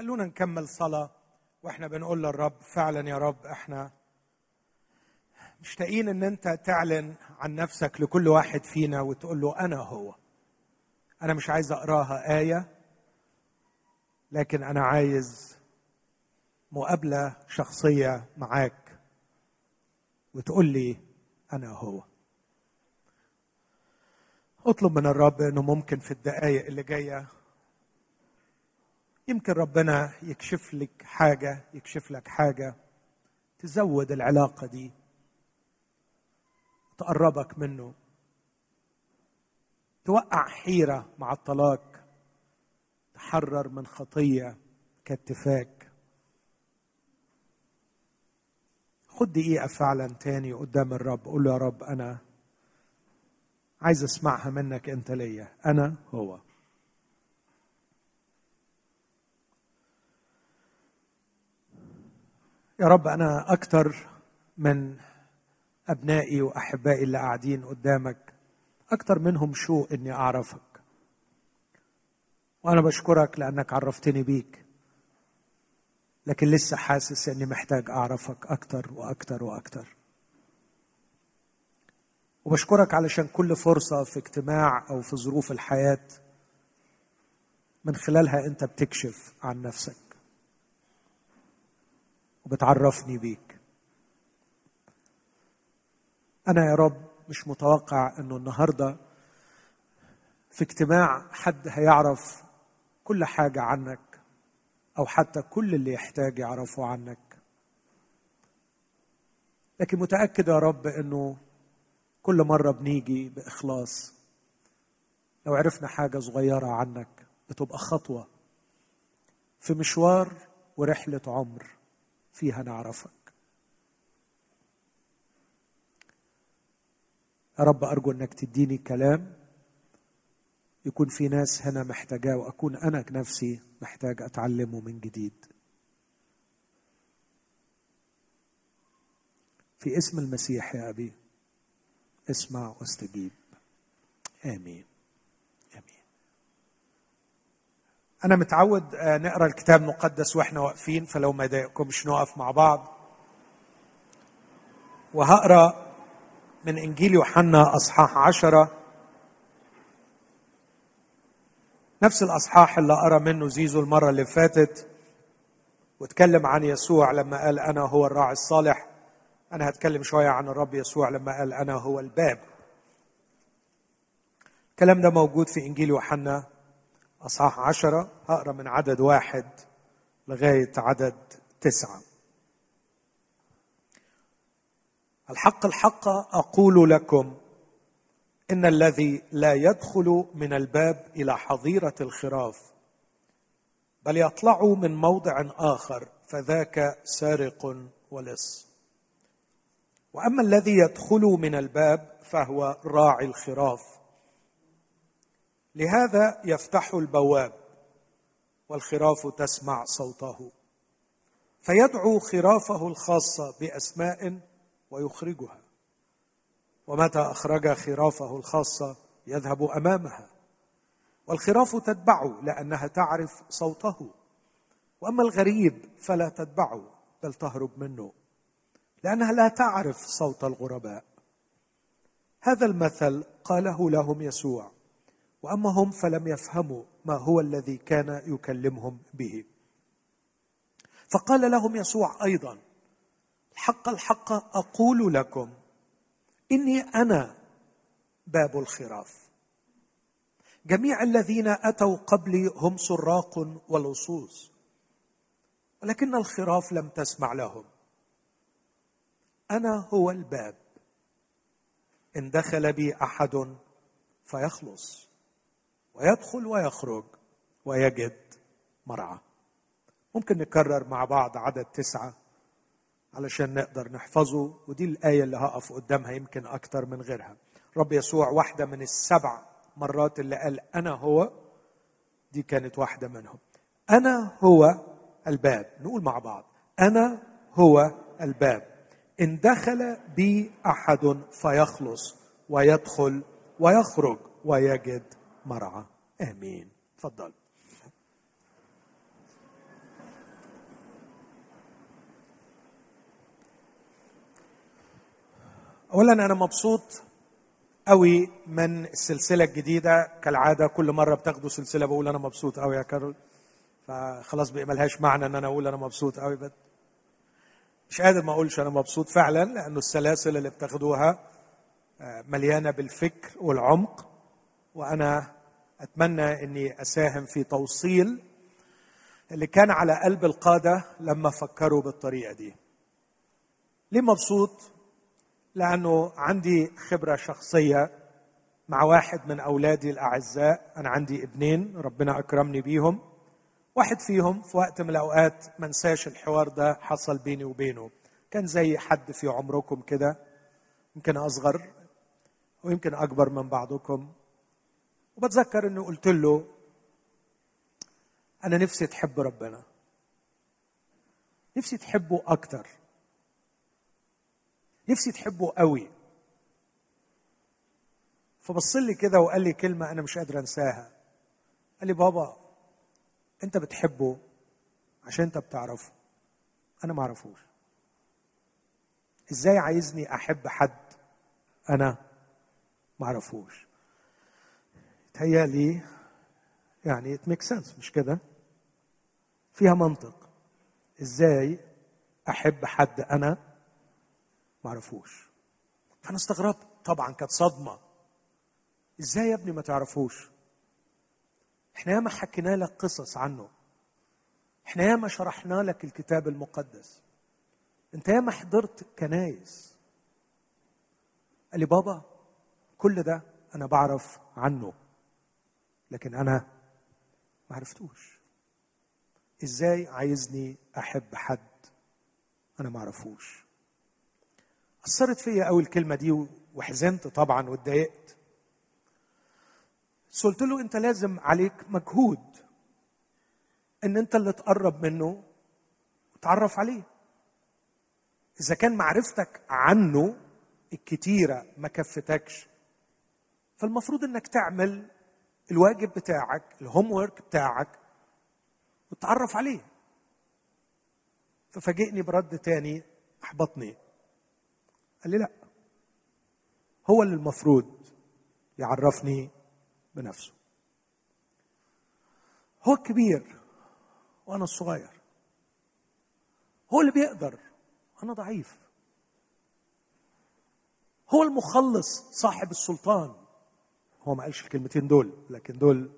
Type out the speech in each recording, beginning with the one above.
خلونا نكمل صلاة وإحنا بنقول للرب فعلا يا رب إحنا مشتاقين إن أنت تعلن عن نفسك لكل واحد فينا وتقول له أنا هو. أنا مش عايز أقراها آية لكن أنا عايز مقابلة شخصية معاك وتقول لي أنا هو. اطلب من الرب إنه ممكن في الدقائق اللي جاية يمكن ربنا يكشف لك حاجة يكشف لك حاجة. تزود العلاقة دي. تقربك منه. توقع حيرة مع الطلاق. تحرر من خطية كاتفاك. خد دقيقة فعلا تاني قدام الرب. قول يا رب أنا عايز أسمعها منك أنت ليا. أنا هو. يا رب أنا أكتر من أبنائي وأحبائي اللي قاعدين قدامك أكتر منهم شوق إني أعرفك. وأنا بشكرك لأنك عرفتني بيك لكن لسه حاسس إني محتاج أعرفك أكتر وأكتر وأكتر وبشكرك علشان كل فرصة في اجتماع أو في ظروف الحياة من خلالها أنت بتكشف عن نفسك. وبتعرفني بيك. أنا يا رب مش متوقع إنه النهارده في اجتماع حد هيعرف كل حاجة عنك أو حتى كل اللي يحتاج يعرفه عنك. لكن متأكد يا رب إنه كل مرة بنيجي بإخلاص لو عرفنا حاجة صغيرة عنك بتبقى خطوة في مشوار ورحلة عمر. فيها نعرفك. يا رب أرجو أنك تديني كلام يكون في ناس هنا محتاجاه وأكون أنا نفسي محتاج أتعلمه من جديد. في اسم المسيح يا أبي اسمع واستجيب. آمين امين أنا متعود نقرأ الكتاب المقدس وإحنا واقفين فلو ما يضايقكمش نقف مع بعض. وهقرأ من إنجيل يوحنا أصحاح عشرة. نفس الأصحاح اللي قرا منه زيزو المرة اللي فاتت واتكلم عن يسوع لما قال أنا هو الراعي الصالح. أنا هتكلم شوية عن الرب يسوع لما قال أنا هو الباب. الكلام ده موجود في إنجيل يوحنا أصحاح عشرة هقرا من عدد واحد لغاية عدد تسعة. الحق الحق أقول لكم إن الذي لا يدخل من الباب إلى حظيرة الخراف بل يطلع من موضع آخر فذاك سارق ولص. وأما الذي يدخل من الباب فهو راعي الخراف لهذا يفتح البواب والخراف تسمع صوته فيدعو خرافه الخاصه بأسماء ويخرجها ومتى أخرج خرافه الخاصه يذهب أمامها والخراف تتبعه لأنها تعرف صوته وأما الغريب فلا تتبعه بل تهرب منه لأنها لا تعرف صوت الغرباء. هذا المثل قاله لهم يسوع. وأما هم فلم يفهموا ما هو الذي كان يكلمهم به. فقال لهم يسوع أيضا الحق الحق أقول لكم إني أنا باب الخراف. جميع الذين أتوا قبلي هم سراق ولصوص ولكن الخراف لم تسمع لهم. أنا هو الباب إن دخل بي أحد فيخلص. ويدخل ويخرج ويجد مرعى. ممكن نكرر مع بعض عدد تسعة علشان نقدر نحفظه ودي الآية اللي هقف قدامها يمكن أكتر من غيرها. رب يسوع واحدة من السبع مرات اللي قال أنا هو دي كانت واحدة منهم. أنا هو الباب نقول مع بعض. أنا هو الباب. إن دخل بي أحد فيخلص ويدخل ويخرج ويجد مرعى. آمين. تفضل. اولا أنا مبسوط قوي من السلسلة الجديدة. كالعادة كل مرة بتاخدوا سلسلة بقول أنا مبسوط قوي يا كارول. فخلاص بقى ملهاش معنى إن أنا أقول أنا مبسوط قوي بد. مش قادر ما أقولش أنا مبسوط فعلا لأنه السلاسل اللي بتاخدوها آه، مليانة بالفكر والعمق. وأنا أتمنى إني أساهم في توصيل اللي كان على قلب القادة لما فكروا بالطريقة دي. ليه مبسوط؟ لأنه عندي خبرة شخصية مع واحد من أولادي الأعزاء. أنا عندي ابنين ربنا أكرمني بيهم. واحد فيهم في وقت من الأوقات ما انساش الحوار ده حصل بيني وبينه. كان زي حد في عمركم كده يمكن أصغر ويمكن أكبر من بعضكم. وبتذكر اني قلت له أنا نفسي تحب ربنا. نفسي تحبه أكتر. نفسي تحبه قوي. فبص لي كده وقال لي كلمة أنا مش قادر أنساها. قال لي بابا أنت بتحبه عشان أنت بتعرفه. أنا ما أعرفوش. إزاي عايزني أحب حد أنا ما أعرفوش؟ تهيألي يعني it make sense مش كده؟ فيها منطق. إزاي أحب حد أنا؟ ما أعرفوش. فانا استغربت. طبعا كانت صدمة. إزاي يا ابني ما تعرفوش؟ إحنا ياما حكينا لك قصص عنه. إحنا ياما شرحنا لك الكتاب المقدس. أنت ياما حضرت كنايس. قال لي بابا كل ده أنا بعرف عنه. لكن أنا ما عرفتوش. إزاي عايزني أحب حد أنا ما اعرفوش أثرت فيا قوي الكلمة دي وحزنت طبعا واتضايقت. قلت له أنت لازم عليك مجهود إن أنت اللي تقرب منه وتعرف عليه. إذا كان معرفتك عنه الكتيرة ما كفتكش فالمفروض إنك تعمل الواجب بتاعك الهوم ورك بتاعك وتتعرف عليه. ففاجئني برد تاني احبطني قال لي لا. هو اللي المفروض يعرفني بنفسه. هو الكبير وأنا الصغير. هو اللي بيقدر أنا ضعيف. هو المخلص صاحب السلطان. هو ما قالش الكلمتين دول لكن دول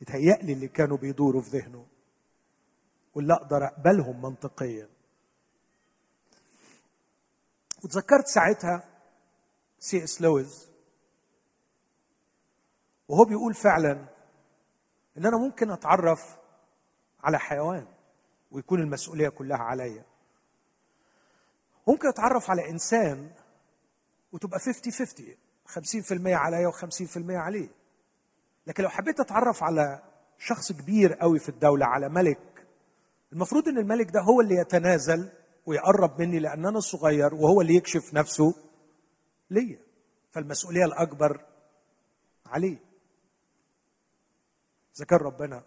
يتهيألي اللي كانوا بيدوروا في ذهنه. واللي أقدر أقبلهم منطقيا. وتذكرت ساعتها سي إس لويس وهو بيقول فعلا إن أنا ممكن أتعرف على حيوان ويكون المسؤولية كلها عليا. ممكن أتعرف على إنسان وتبقى 50 50 50% عليا و50% عليه. لكن لو حبيت أتعرف على شخص كبير قوي في الدولة على ملك المفروض إن الملك ده هو اللي يتنازل ويقرب مني لأن أنا صغير وهو اللي يكشف نفسه ليا. فالمسؤولية الأكبر عليه. إذا كان ربنا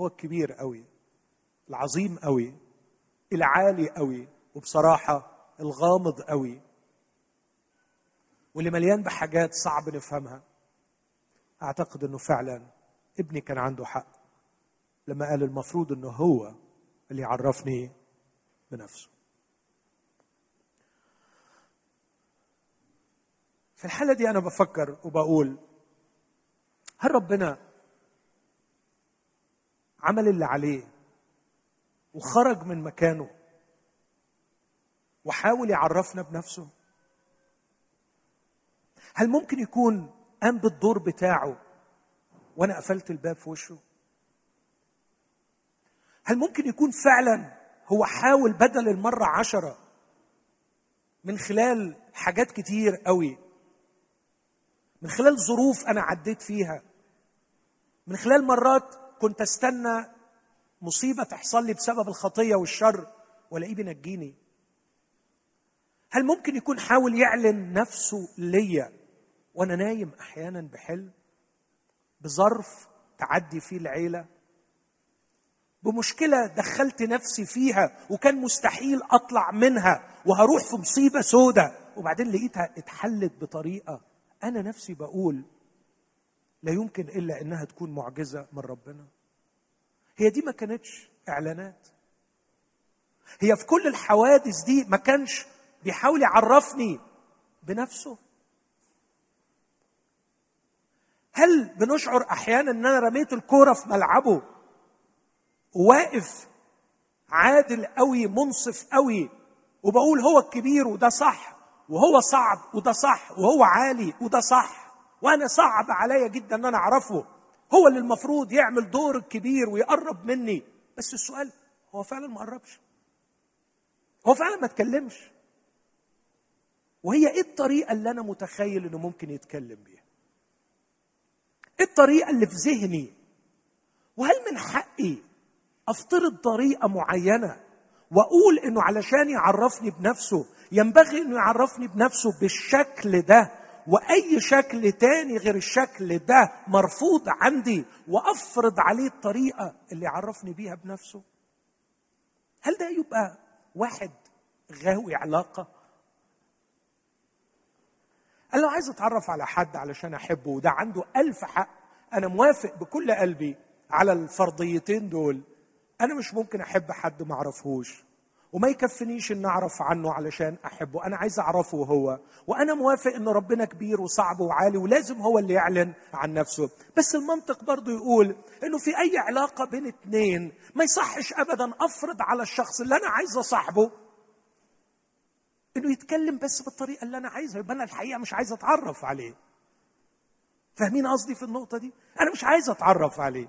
هو الكبير قوي العظيم قوي العالي قوي وبصراحة الغامض قوي واللي مليان بحاجات صعب نفهمها. أعتقد إنه فعلا ابني كان عنده حق لما قال المفروض إنه هو اللي يعرفني بنفسه. في الحالة دي أنا بفكر وبقول هل ربنا عمل اللي عليه وخرج من مكانه وحاول يعرفنا بنفسه؟ هل ممكن يكون قام بالدور بتاعه وأنا قفلت الباب في وشه؟ هل ممكن يكون فعلا هو حاول بدل المرة عشرة من خلال حاجات كتير قوي من خلال ظروف أنا عديت فيها من خلال مرات كنت أستنى مصيبة تحصل لي بسبب الخطية والشر وألاقيه بينجيني؟ هل ممكن يكون حاول يعلن نفسه ليا وأنا نايم أحيانا بحلم بظرف تعدي فيه العيلة بمشكلة دخلت نفسي فيها وكان مستحيل أطلع منها وهروح في مصيبة سودة. وبعدين لقيتها اتحلت بطريقة أنا نفسي بقول لا يمكن إلا إنها تكون معجزة من ربنا. هي دي ما كانتش إعلانات. هي في كل الحوادث دي ما كانش بيحاول يعرفني بنفسه. هل بنشعر أحيانا إن أنا رميت الكورة في ملعبه؟ وواقف عادل قوي منصف قوي وبقول هو الكبير وده صح وهو صعب وده صح وهو عالي وده صح وأنا صعب عليا جدا إن أنا أعرفه. هو اللي المفروض يعمل دور الكبير ويقرب مني. بس السؤال هو فعلا ما قربش؟ هو فعلا ما اتكلمش؟ وهي إيه الطريقة اللي أنا متخيل إنه ممكن يتكلم بيها؟ إيه الطريقة اللي في ذهني. وهل من حقي أفترض طريقة معينة وأقول إنه علشان يعرفني بنفسه ينبغي إنه يعرفني بنفسه بالشكل ده وأي شكل تاني غير الشكل ده مرفوض عندي وأفرض عليه الطريقة اللي يعرفني بيها بنفسه؟ هل ده يبقى واحد غاوي علاقة أنا لو عايز أتعرف على حد علشان أحبه. وده عنده ألف حق. أنا موافق بكل قلبي على الفرضيتين دول. أنا مش ممكن أحب حد ما أعرفهوش. وما يكفنيش إن أعرف عنه علشان أحبه. أنا عايز أعرفه هو. وأنا موافق إن ربنا كبير وصعب وعالي ولازم هو اللي يعلن عن نفسه. بس المنطق برضه يقول إنه في أي علاقة بين اتنين ما يصحش ابدا أفرض على الشخص اللي أنا عايز أصاحبه انه يتكلم بس بالطريقة اللي أنا عايزها يبقى أنا الحقيقة مش عايز اتعرف عليه. فاهمين قصدي في النقطة دي؟ أنا مش عايز اتعرف عليه.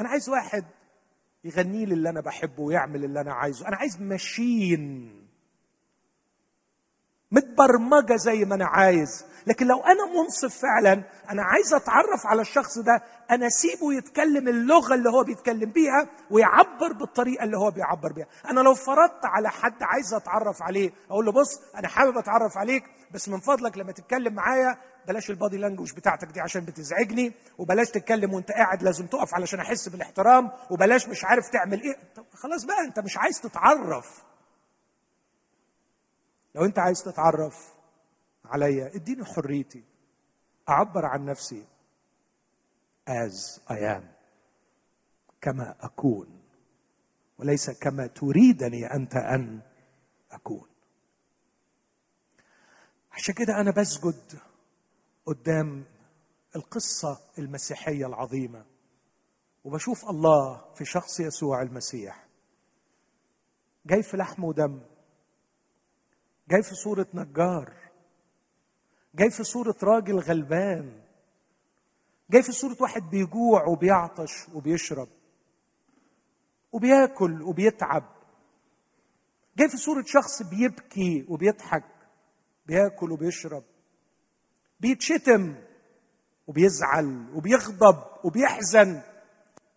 أنا عايز واحد يغني لي اللي أنا بحبه ويعمل اللي أنا عايزه. أنا عايز ماشين. متبرمجه زي ما أنا عايز. لكن لو أنا منصف فعلا أنا عايز أتعرف على الشخص ده أنا أسيبه يتكلم اللغة اللي هو بيتكلم بيها ويعبر بالطريقة اللي هو بيعبر بيها. أنا لو فرضت على حد عايز أتعرف عليه أقول له بص أنا حابب أتعرف عليك بس من فضلك لما تتكلم معايا بلاش البادي لانجوج بتاعتك دي عشان بتزعجني وبلاش تتكلم وأنت قاعد لازم تقف علشان أحس بالإحترام وبلاش مش عارف تعمل إيه. طب خلاص بقى أنت مش عايز تتعرف. لو انت عايز تتعرف عليا اديني حريتي. أعبر عن نفسي. As I am. كما أكون. وليس كما تريدني أنت أن أكون. عشان كده أنا بسجد قدام القصة المسيحية العظيمة. وبشوف الله في شخص يسوع المسيح. جاي في لحم ودم. جاي في صورة نجار جاي في صورة راجل غلبان جاي في صورة واحد بيجوع وبيعطش وبيشرب وبياكل وبيتعب جاي في صورة شخص بيبكي وبيضحك بياكل وبيشرب بيتشتم وبيزعل وبيغضب وبيحزن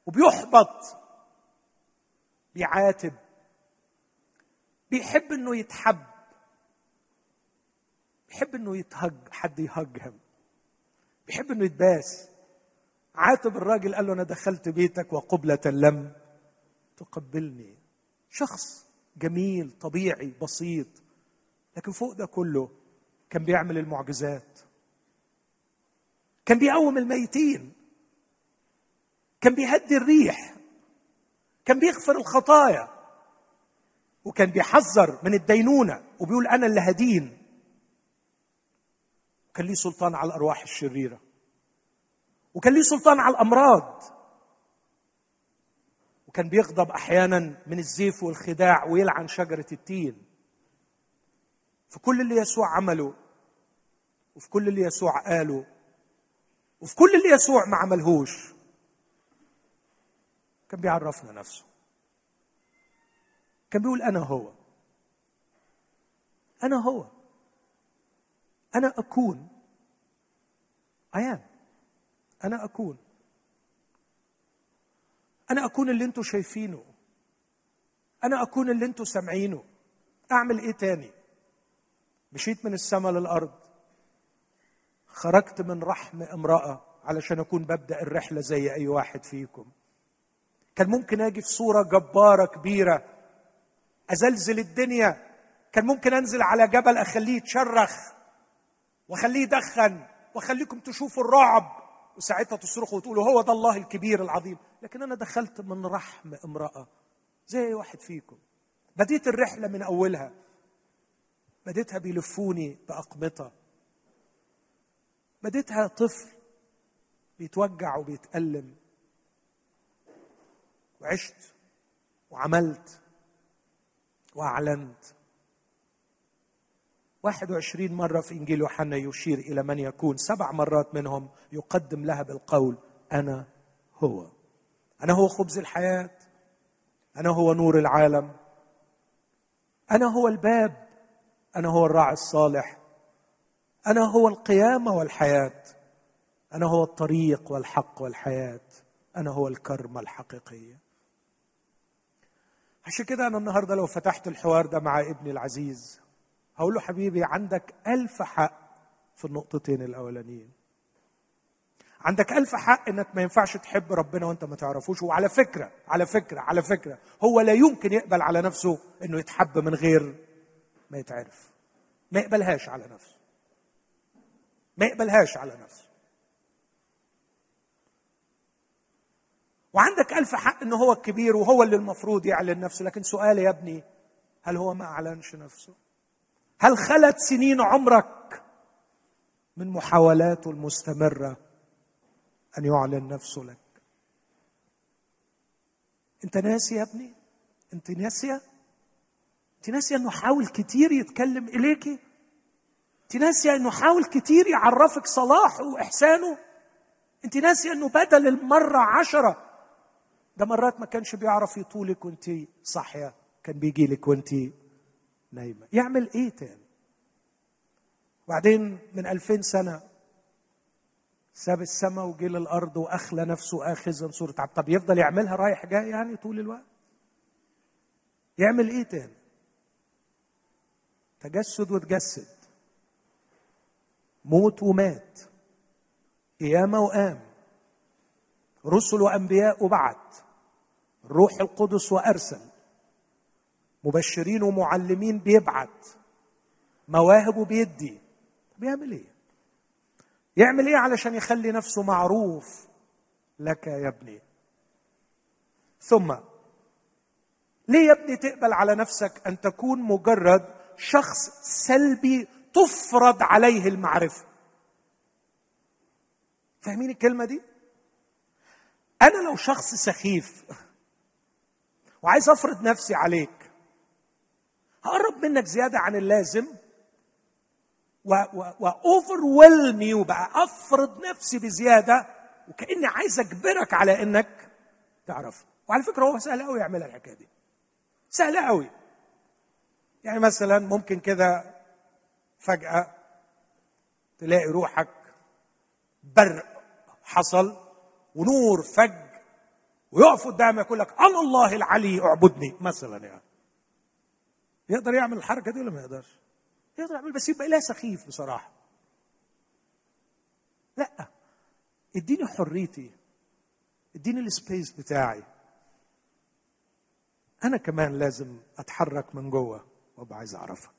وبيحبط بيعاتب بيحب إنه يتحب. بيحب إنه يتهج حد يهجهم. بيحب إنه يتباس. عاتب الراجل قال له أنا دخلت بيتك وقبلة لم تقبلني. شخص جميل طبيعي بسيط. لكن فوق ده كله كان بيعمل المعجزات. كان بيقوم الميتين. كان بيهدي الريح. كان بيغفر الخطايا. وكان بيحذر من الدينونة. وبيقول أنا اللي هدين. كان ليه سلطان على الأرواح الشريرة وكان ليه سلطان على الأمراض وكان بيغضب أحيانا من الزيف والخداع ويلعن شجرة التين في كل اللي يسوع عمله وفي كل اللي يسوع قاله وفي كل اللي يسوع ما عملهوش كان بيعرفنا نفسه. كان بيقول أنا هو. أنا هو. أنا أكون. أيام أنا أكون. أنا أكون اللي أنتم شايفينه. أنا أكون اللي أنتم سامعينه. أعمل إيه تاني؟ مشيت من السماء للأرض. خرجت من رحم امرأة علشان أكون ببدأ الرحلة زي أي واحد فيكم. كان ممكن أجي في صورة جبارة كبيرة. أزلزل الدنيا. كان ممكن أنزل على جبل أخليه يتشرخ. واخليه يدخن واخليكم تشوفوا الرعب. وساعتها تصرخوا وتقولوا هو ده الله الكبير العظيم. لكن أنا دخلت من رحم امرأة زي واحد فيكم. بديت الرحلة من أولها. بديتها بيلفوني باقمطه بديتها طفل بيتوجع وبيتألم. وعشت وعملت وأعلنت. 21 مرة في إنجيل يوحنا يشير إلى من يكون. سبع مرات منهم يقدم لها بالقول أنا هو. أنا هو خبز الحياة. أنا هو نور العالم. أنا هو الباب. أنا هو الراعي الصالح. أنا هو القيامة والحياة. أنا هو الطريق والحق والحياة. أنا هو الكرمة الحقيقية عشان كده أنا النهاردة لو فتحت الحوار ده مع ابني العزيز هقول له حبيبي عندك ألف حق في النقطتين الأولانيين. عندك ألف حق إنك ما ينفعش تحب ربنا وأنت ما تعرفوش. وعلى فكرة على فكرة على فكرة هو لا يمكن يقبل على نفسه إنه يتحب من غير ما يتعرف. ما يقبلهاش على نفسه. ما يقبلهاش على نفسه. وعندك ألف حق إنه هو الكبير وهو اللي المفروض يعلن نفسه. لكن سؤالي يا ابني هل هو ما أعلنش نفسه؟ هل خلت سنين عمرك من محاولاته المستمرة أن يعلن نفسه لك؟ أنت ناسي يا ابني؟ أنت ناسية؟ أنت ناسية أنه حاول كتير يتكلم اليكي أنت ناسية أنه حاول كتير يعرفك صلاحه وإحسانه؟ أنت ناسية أنه بدل المرة عشرة ده مرات ما كانش بيعرف يطولك وأنت صاحية كان بيجي لك وأنت نايمة. يعمل إيه تاني؟ وبعدين من ألفين سنة ساب السماء وجه للأرض وأخلى نفسه آخذا صورة عبد. طب يفضل يعملها رايح جاي يعني طول الوقت؟ يعمل إيه تاني؟ تجسد وتجسد. موت ومات. قيامة وقام. رسل وأنبياء وبعت. الروح القدس وأرسل. مبشرين ومعلمين بيبعت. مواهب بيدي. بيعمل إيه؟ يعمل إيه علشان يخلي نفسه معروف؟ لك يا ابني. ثم ليه يا ابني تقبل على نفسك أن تكون مجرد شخص سلبي تفرض عليه المعرفة؟ فاهمين الكلمة دي؟ أنا لو شخص سخيف وعايز أفرض نفسي عليك هقرب منك زيادة عن اللازم. واوفر مي وبقى أفرض نفسي بزيادة وكأني عايز أجبرك على إنك تعرف وعلى فكرة هو سهل قوي يعملها الحكاية دي. سهله قوي يعني مثلا ممكن كده فجأة تلاقي روحك برق حصل ونور فج ويقف قدامك يقول لك أنا الله العلي اعبدني مثلا يعني. يقدر يعمل الحركة دي ولا ما يقدرش؟ يقدر يعمل بس يبقى لا سخيف بصراحة. لا اديني حريتي اديني السبيس بتاعي. أنا كمان لازم أتحرك من جوه وأبقى عايز أعرفك.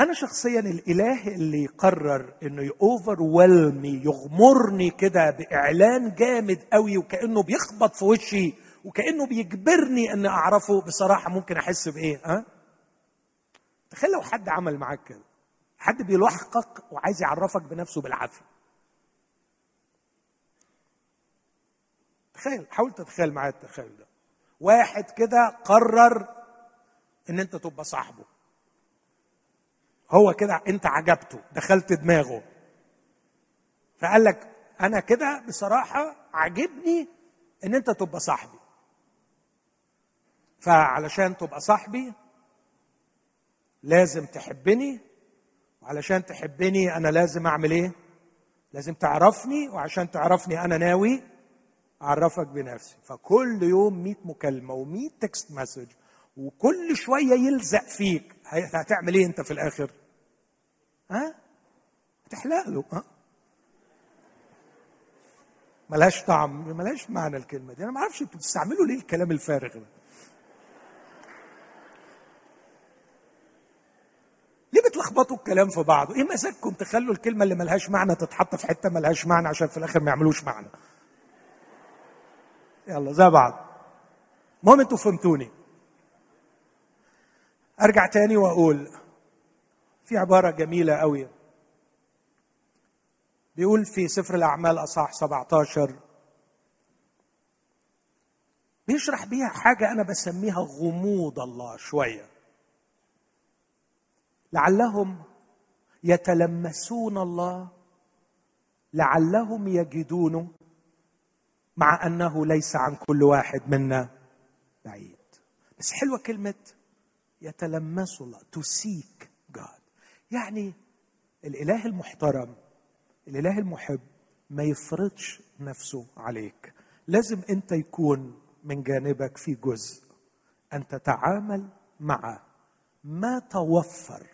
أنا شخصيا الإله اللي يقرر إنه يوفر يغمرني كده بإعلان جامد قوي وكأنه بيخبط في وشي وكأنه بيجبرني ان أعرفه بصراحة ممكن أحس بإيه ها؟ تخيل لو حد عمل معاك كده. حد بيلحقك وعايز يعرفك بنفسه بالعافية. تخيل حاول تتخيل معايا التخيل ده. واحد كده قرر إن أنت تبقى صاحبه. هو كده أنت عجبته دخلت دماغه. فقال لك أنا كده بصراحة عجبني إن أنت تبقى صاحبي. فعلشان تبقى صاحبي لازم تحبني. وعلشان تحبني أنا لازم أعمل إيه؟ لازم تعرفني. وعشان تعرفني أنا ناوي أعرفك بنفسي. فكل يوم 100 مكالمة و100 text message وكل شوية يلزق فيك. هتعمل إيه أنت في الآخر؟ ها؟ هتحلق له ها؟ ملهاش طعم ملهاش معنى الكلمة دي. أنا ما أعرفش أنتوا بتستعملوا ليه الكلام الفارغ ده؟ ليه بتلخبطوا الكلام في بعضه. إيه مزاجكم تخلوا الكلمة اللي ملهاش معنى تتحط في حتة ملهاش معنى عشان في الآخر ما يعملوش معنى. يلا زي بعض. المهم أنتوا فهمتوني. أرجع تاني وأقول في عبارة جميلة قوي. بيقول في سفر الأعمال اصح 17 بيشرح بيها حاجة أنا بسميها غموض الله شوية. لعلهم يتلمسون الله لعلهم يجدون مع أنه ليس عن كل واحد منا بعيد. بس حلوة كلمة يتلمسوا الله to seek God. يعني الإله المحترم الإله المحب ما يفرضش نفسه عليك. لازم أنت يكون من جانبك في جزء. أن تتعامل مع ما توفر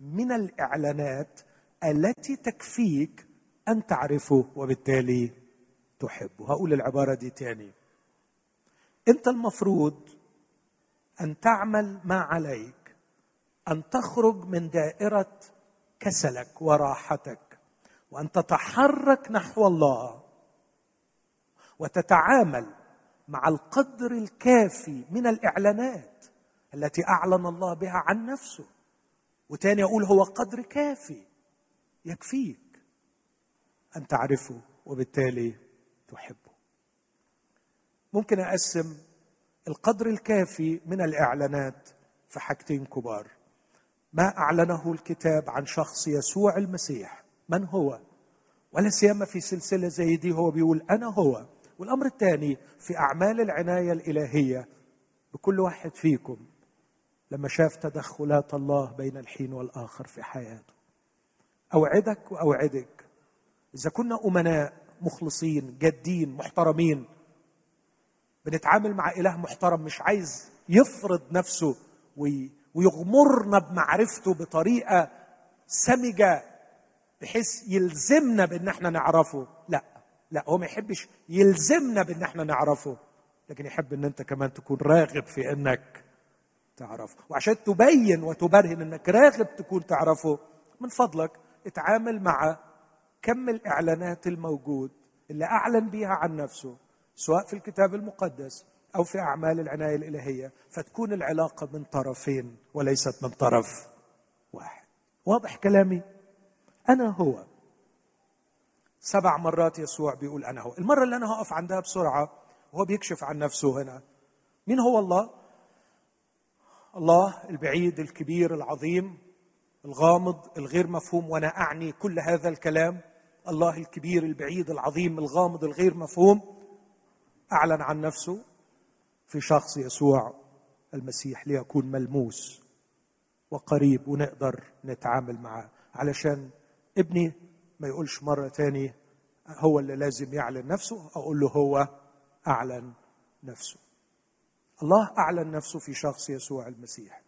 من الإعلانات التي تكفيك أن تعرفه وبالتالي تحبه. هقول العبارة دي تاني. أنت المفروض أن تعمل ما عليك أن تخرج من دائرة كسلك وراحتك وأن تتحرك نحو الله وتتعامل مع القدر الكافي من الإعلانات التي أعلن الله بها عن نفسه. وتاني أقول هو قدر كافي يكفيك أن تعرفه وبالتالي تحبه. ممكن أقسم القدر الكافي من الإعلانات في حاجتين كبار. ما أعلنه الكتاب عن شخص يسوع المسيح. من هو؟ ولا سيما في سلسلة زي دي هو بيقول أنا هو. والأمر الثاني في أعمال العناية الإلهية بكل واحد فيكم. لما شاف تدخلات الله بين الحين والآخر في حياته. أوعدك وأوعدك إذا كنا أمناء مخلصين جادين محترمين بنتعامل مع إله محترم مش عايز يفرض نفسه ويغمرنا بمعرفته بطريقة سمجة بحيث يلزمنا بإن إحنا نعرفه. لا لا هو ما يحبش يلزمنا بإن إحنا نعرفه لكن يحب إن أنت كمان تكون راغب في إنك تعرفه. وعشان تبين وتبرهن إنك راغب تكون تعرفه من فضلك اتعامل مع كم الإعلانات الموجود اللي أعلن بيها عن نفسه سواء في الكتاب المقدس أو في أعمال العناية الإلهية فتكون العلاقة من طرفين وليست من طرف واحد. واضح كلامي؟ أنا هو. سبع مرات يسوع بيقول أنا هو. المرة اللي أنا هقف عندها بسرعة وهو بيكشف عن نفسه هنا. مين هو الله؟ الله البعيد الكبير العظيم الغامض الغير مفهوم وأنا أعني كل هذا الكلام. الله الكبير البعيد العظيم الغامض الغير مفهوم. أعلن عن نفسه في شخص يسوع المسيح ليكون ملموس وقريب ونقدر نتعامل معاه. علشان ابني ما يقولش مرة تاني هو اللي لازم يعلن نفسه أقول له هو أعلن نفسه. الله أعلن نفسه في شخص يسوع المسيح.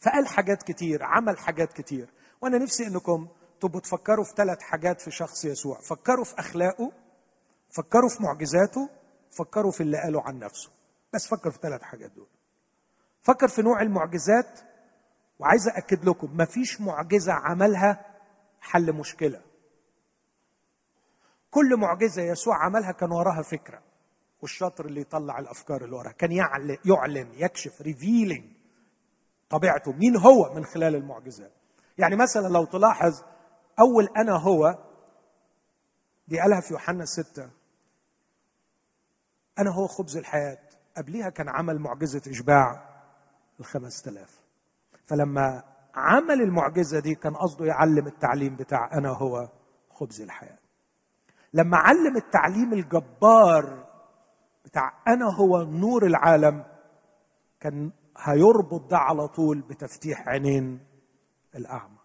فقال حاجات كتير عمل حاجات كتير. وأنا نفسي أنكم تبقوا تفكروا في ثلاث حاجات في شخص يسوع. فكروا في أخلاقه فكروا في معجزاته فكروا في اللي قاله عن نفسه. بس فكر في ثلاث حاجات دول. فكر في نوع المعجزات وعايز أكد لكم مفيش معجزة عملها حل مشكلة. كل معجزة يسوع عملها كان وراها فكرة. والشاطر اللي يطلع الأفكار اللي وراها كان يعلن يكشف ريفيلينج طبيعته. مين هو من خلال المعجزات؟ يعني مثلا لو تلاحظ أول أنا هو دي قالها في يوحنا ستة أنا هو خبز الحياة. قبليها كان عمل معجزة إشباع الخمس تلاف فلما عمل المعجزة دي كان قصده يعلم التعليم بتاع أنا هو خبز الحياة. لما علم التعليم الجبار بتاع أنا هو نور العالم كان هيربط ده على طول بتفتيح عينين الأعمى.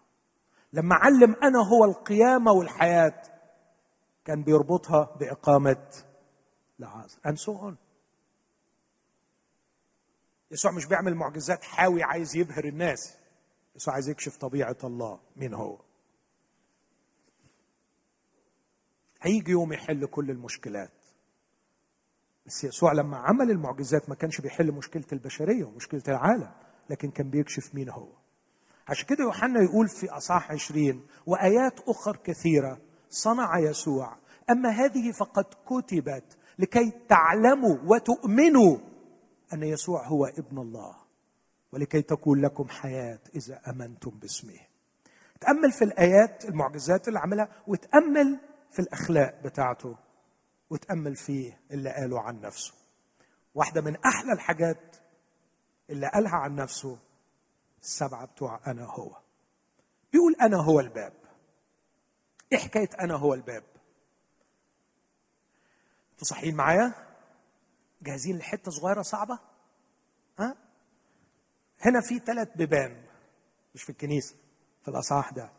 لما علم أنا هو القيامة والحياة كان بيربطها بإقامة لعازر and so يسوع مش بيعمل معجزات حاوي عايز يبهر الناس. يسوع عايز يكشف طبيعة الله مين هو. هيجي يوم يحل كل المشكلات. بس يسوع لما عمل المعجزات ما كانش بيحل مشكلة البشرية ومشكلة العالم لكن كان بيكشف مين هو. عشان كده يوحنا يقول في أصحاح عشرين وآيات أخر كثيرة صنع يسوع أما هذه فقد كتبت لكي تعلموا وتؤمنوا أن يسوع هو ابن الله ولكي تكون لكم حياة إذا آمنتم باسمه. تأمل في الآيات المعجزات اللي عملها وتأمل في الأخلاق بتاعته. وتأمل فيه اللي قاله عن نفسه. واحدة من أحلى الحاجات اللي قالها عن نفسه السبعة بتوع أنا هو. بيقول أنا هو الباب. إيه حكاية أنا هو الباب؟ أنتوا صحيين معايا؟ جاهزين لحتة صغيرة صعبة؟ ها؟ هنا في ثلاث بيبان مش في الكنيسة في الأصحاح ده.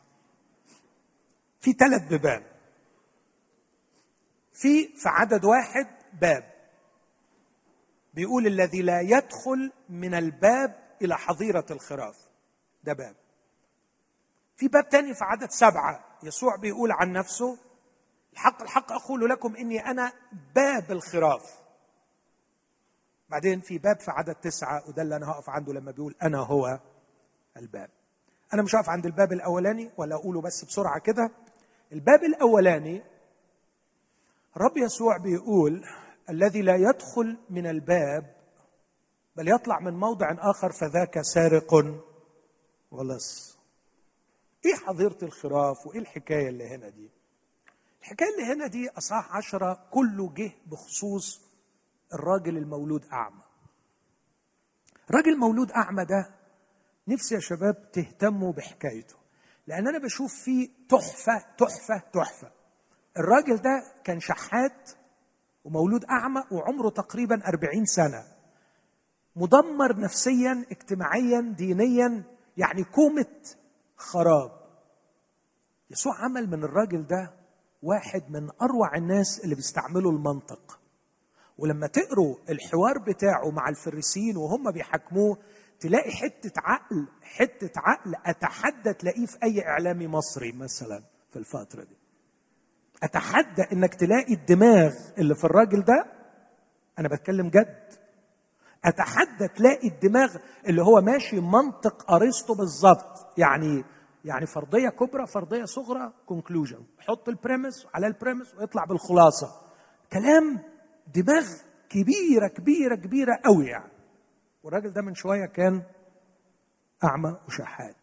في ثلاث بيبان. في في عدد واحد باب. بيقول الذي لا يدخل من الباب إلى حظيرة الخراف. ده باب. في باب تاني في عدد سبعة. يسوع بيقول عن نفسه الحق الحق أقول لكم إني أنا باب الخراف. بعدين في باب في عدد تسعة وده اللي أنا هقف عنده لما بيقول أنا هو الباب. أنا مش هقف عند الباب الأولاني ولا أقوله بس بسرعة كده. الباب الأولاني رب يسوع بيقول الذي لا يدخل من الباب بل يطلع من موضع آخر فذاك سارق ولص إيه حظيرة الخراف وإيه الحكاية اللي هنا دي؟ الحكاية اللي هنا دي أصحاح عشرة كله جه بخصوص الراجل المولود أعمى. الراجل المولود أعمى ده نفسي يا شباب تهتموا بحكايته لأن أنا بشوف فيه تحفة تحفة تحفة. الراجل ده كان شحات ومولود أعمى وعمره تقريبا أربعين سنة. مدمر نفسيا اجتماعيا دينيا يعني كومة خراب. يسوع عمل من الراجل ده واحد من أروع الناس اللي بيستعملوا المنطق. ولما تقروا الحوار بتاعه مع الفريسيين وهم بيحاكموه تلاقي حتة عقل حتة عقل اتحدى تلاقيه في أي إعلامي مصري مثلا في الفترة دي. أتحدى إنك تلاقي الدماغ اللي في الراجل ده؟ أنا بتكلم جد. أتحدى تلاقي الدماغ اللي هو ماشي منطق أرسطو بالظبط يعني يعني فرضية كبرى فرضية صغرى conclusion حط ال premise على ال premise ويطلع بالخلاصة. كلام دماغ كبيرة كبيرة كبيرة قوي يعني. والراجل ده من شوية كان أعمى وشحات.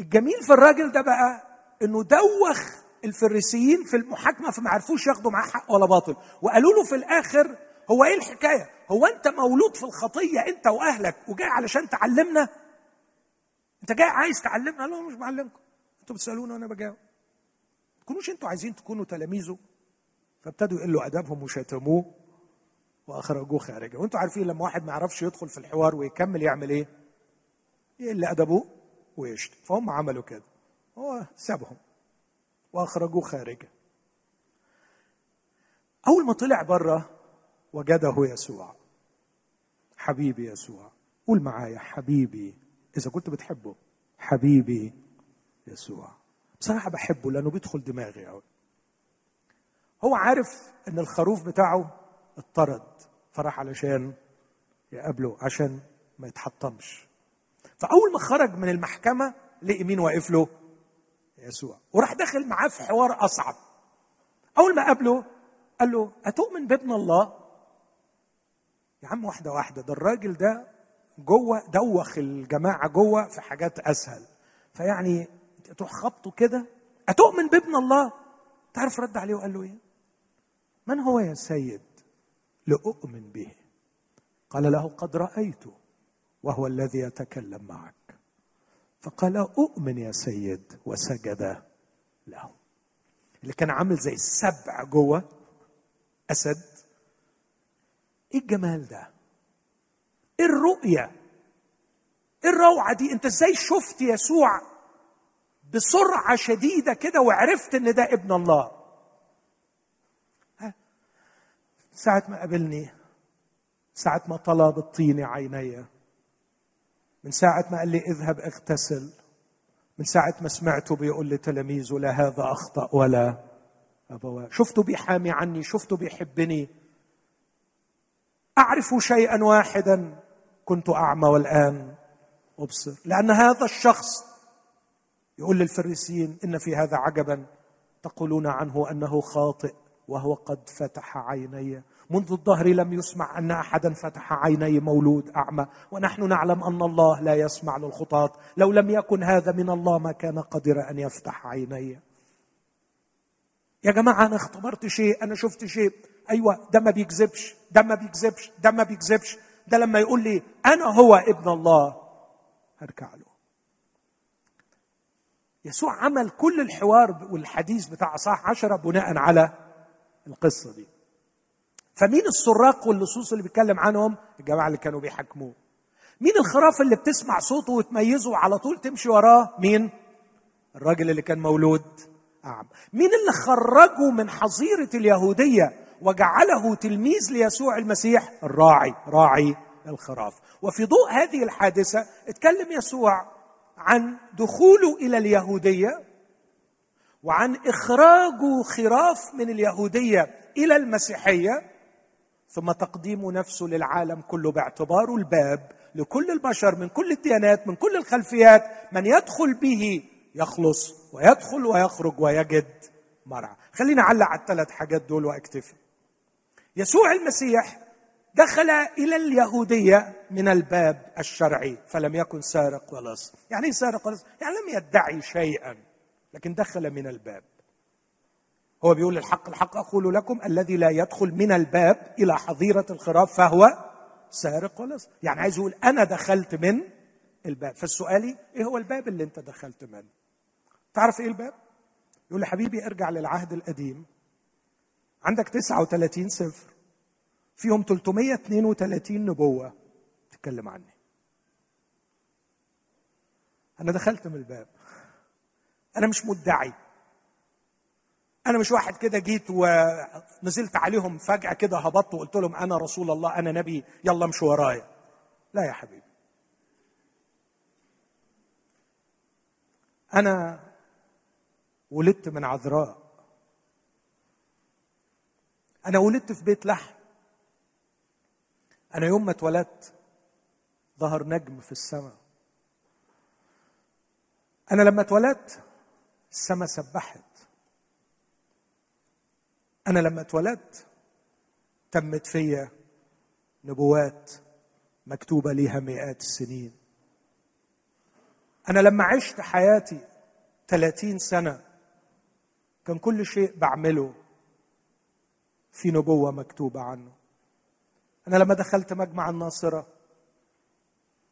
الجميل في الراجل ده بقى إنه دوخ الفريسيين في المحاكمة فما عرفوش ياخدوا معاه حق ولا باطل. وقالوا له في الآخر هو إيه الحكاية؟ هو أنت مولود في الخطية أنت وأهلك وجاي علشان تعلمنا؟ أنت جاي عايز تعلمنا؟ لا مش بعلمكم. أنتوا بتسألوني وأنا بجاوب. تكونوش أنتوا عايزين تكونوا تلاميذه؟ فابتدوا يقلوا أدبهم وشتموه وأخرجوه خارجا وأنتوا عارفين لما واحد ما يعرفش يدخل في الحوار ويكمل يعمل إيه؟ يقل أدبه ويشتم. فهم عملوا كده. هو سابهم. واخرجوه خارجا أول ما طلع بره وجده يسوع. حبيبي يسوع قول معايا حبيبي. إذا كنت بتحبه حبيبي يسوع. بصراحة بحبه لأنه بيدخل دماغي قوي هو عارف إن الخروف بتاعه اطرد فراح علشان يقابله عشان ما يتحطمش. فأول ما خرج من المحكمة لقي مين واقف له؟ يسوع. وراح داخل معاه في حوار أصعب. أول ما قابله قال له أتؤمن بابن الله؟ يا عم واحدة واحدة ده الراجل ده جوه دوخ الجماعة جوه في حاجات أسهل. فيعني تروح خبطه كده أتؤمن بابن الله؟ تعرف رد عليه؟ وقال له إيه؟ من هو يا سيد لأؤمن به؟ قال له قد رأيته وهو الذي يتكلم معك. فقال أؤمن يا سيد. وسجد له. اللي كان عامل زي السبع جوه أسد. إيه الجمال ده؟ إيه الرؤية؟ إيه الروعة دي؟ أنت إزاي شفت يسوع بسرعة شديدة كده وعرفت إن ده ابن الله؟ ها؟ ساعة ما قابلني ساعة ما طلب الطين عيني من ساعة ما قال لي اذهب اغتسل من ساعة ما سمعته بيقول لتلاميذه لا هذا أخطأ ولا أبواه شفته بيحامي عني شفته بيحبني. أعرف شيئا واحدا كنت أعمى والآن أبصر. لأن هذا الشخص يقول للفريسيين إن في هذا عجبا تقولون عنه أنه خاطئ وهو قد فتح عيني. منذ الظهر لم يسمع أن أحدا فتح عيني مولود أعمى. ونحن نعلم أن الله لا يسمع للخطاة. لو لم يكن هذا من الله ما كان قادر أن يفتح عيني. يا جماعة أنا اختبرت شيء أنا شفت شيء. أيوه ده ما بيكذبش ده ما بيكذبش ده ما بيكذبش. ده لما يقول لي أنا هو ابن الله هركع له. يسوع عمل كل الحوار والحديث بتاع صح عشرة بناء على القصة دي. فمين السراق واللصوص اللي بيتكلم عنهم؟ الجماعة اللي كانوا بيحاكموه مين الخراف اللي بتسمع صوته وتميزه وعلى طول تمشي وراه؟ مين؟ الراجل اللي كان مولود أعمى مين اللي خرجه من حظيرة اليهودية وجعله تلميذ ليسوع المسيح؟ الراعي راعي الخراف وفي ضوء هذه الحادثة اتكلم يسوع عن دخوله إلى اليهودية وعن إخراج خراف من اليهودية إلى المسيحية. ثم تقديم نفسه للعالم كله باعتباره الباب لكل البشر من كل الديانات من كل الخلفيات. من يدخل به يخلص ويدخل ويخرج ويجد مرعى. خلينا أعلق على الثلاث حاجات دول وأكتفي. يسوع المسيح دخل إلى اليهودية من الباب الشرعي فلم يكن سارق ولص يعني إيه سارق ولص يعني لم يدعي شيئا لكن دخل من الباب. هو بيقول الحق الحق أقول لكم الذي لا يدخل من الباب إلى حظيرة الخراف فهو سارق ولص. يعني عايز يقول أنا دخلت من الباب. فالسؤالي إيه هو الباب اللي أنت دخلت منه تعرف إيه الباب؟ يقول لي حبيبي ارجع للعهد القديم. عندك 39 سفر. فيهم 332 نبوة تتكلم عني. أنا دخلت من الباب. أنا مش مدعي. أنا مش واحد كده جيت ونزلت عليهم فجأة كده هبطت وقلت لهم أنا رسول الله أنا نبي يلا امشوا ورايا. لا يا حبيبي. أنا ولدت من عذراء. أنا ولدت في بيت لحم. أنا يوم ما اتولدت ظهر نجم في السماء. أنا لما اتولدت السماء سبحت. أنا لما اتولدت تمت فيا نبوات مكتوبة ليها مئات السنين. أنا لما عشت حياتي 30 سنة كان كل شيء بعمله في نبوة مكتوبة عنه. أنا لما دخلت مجمع الناصرة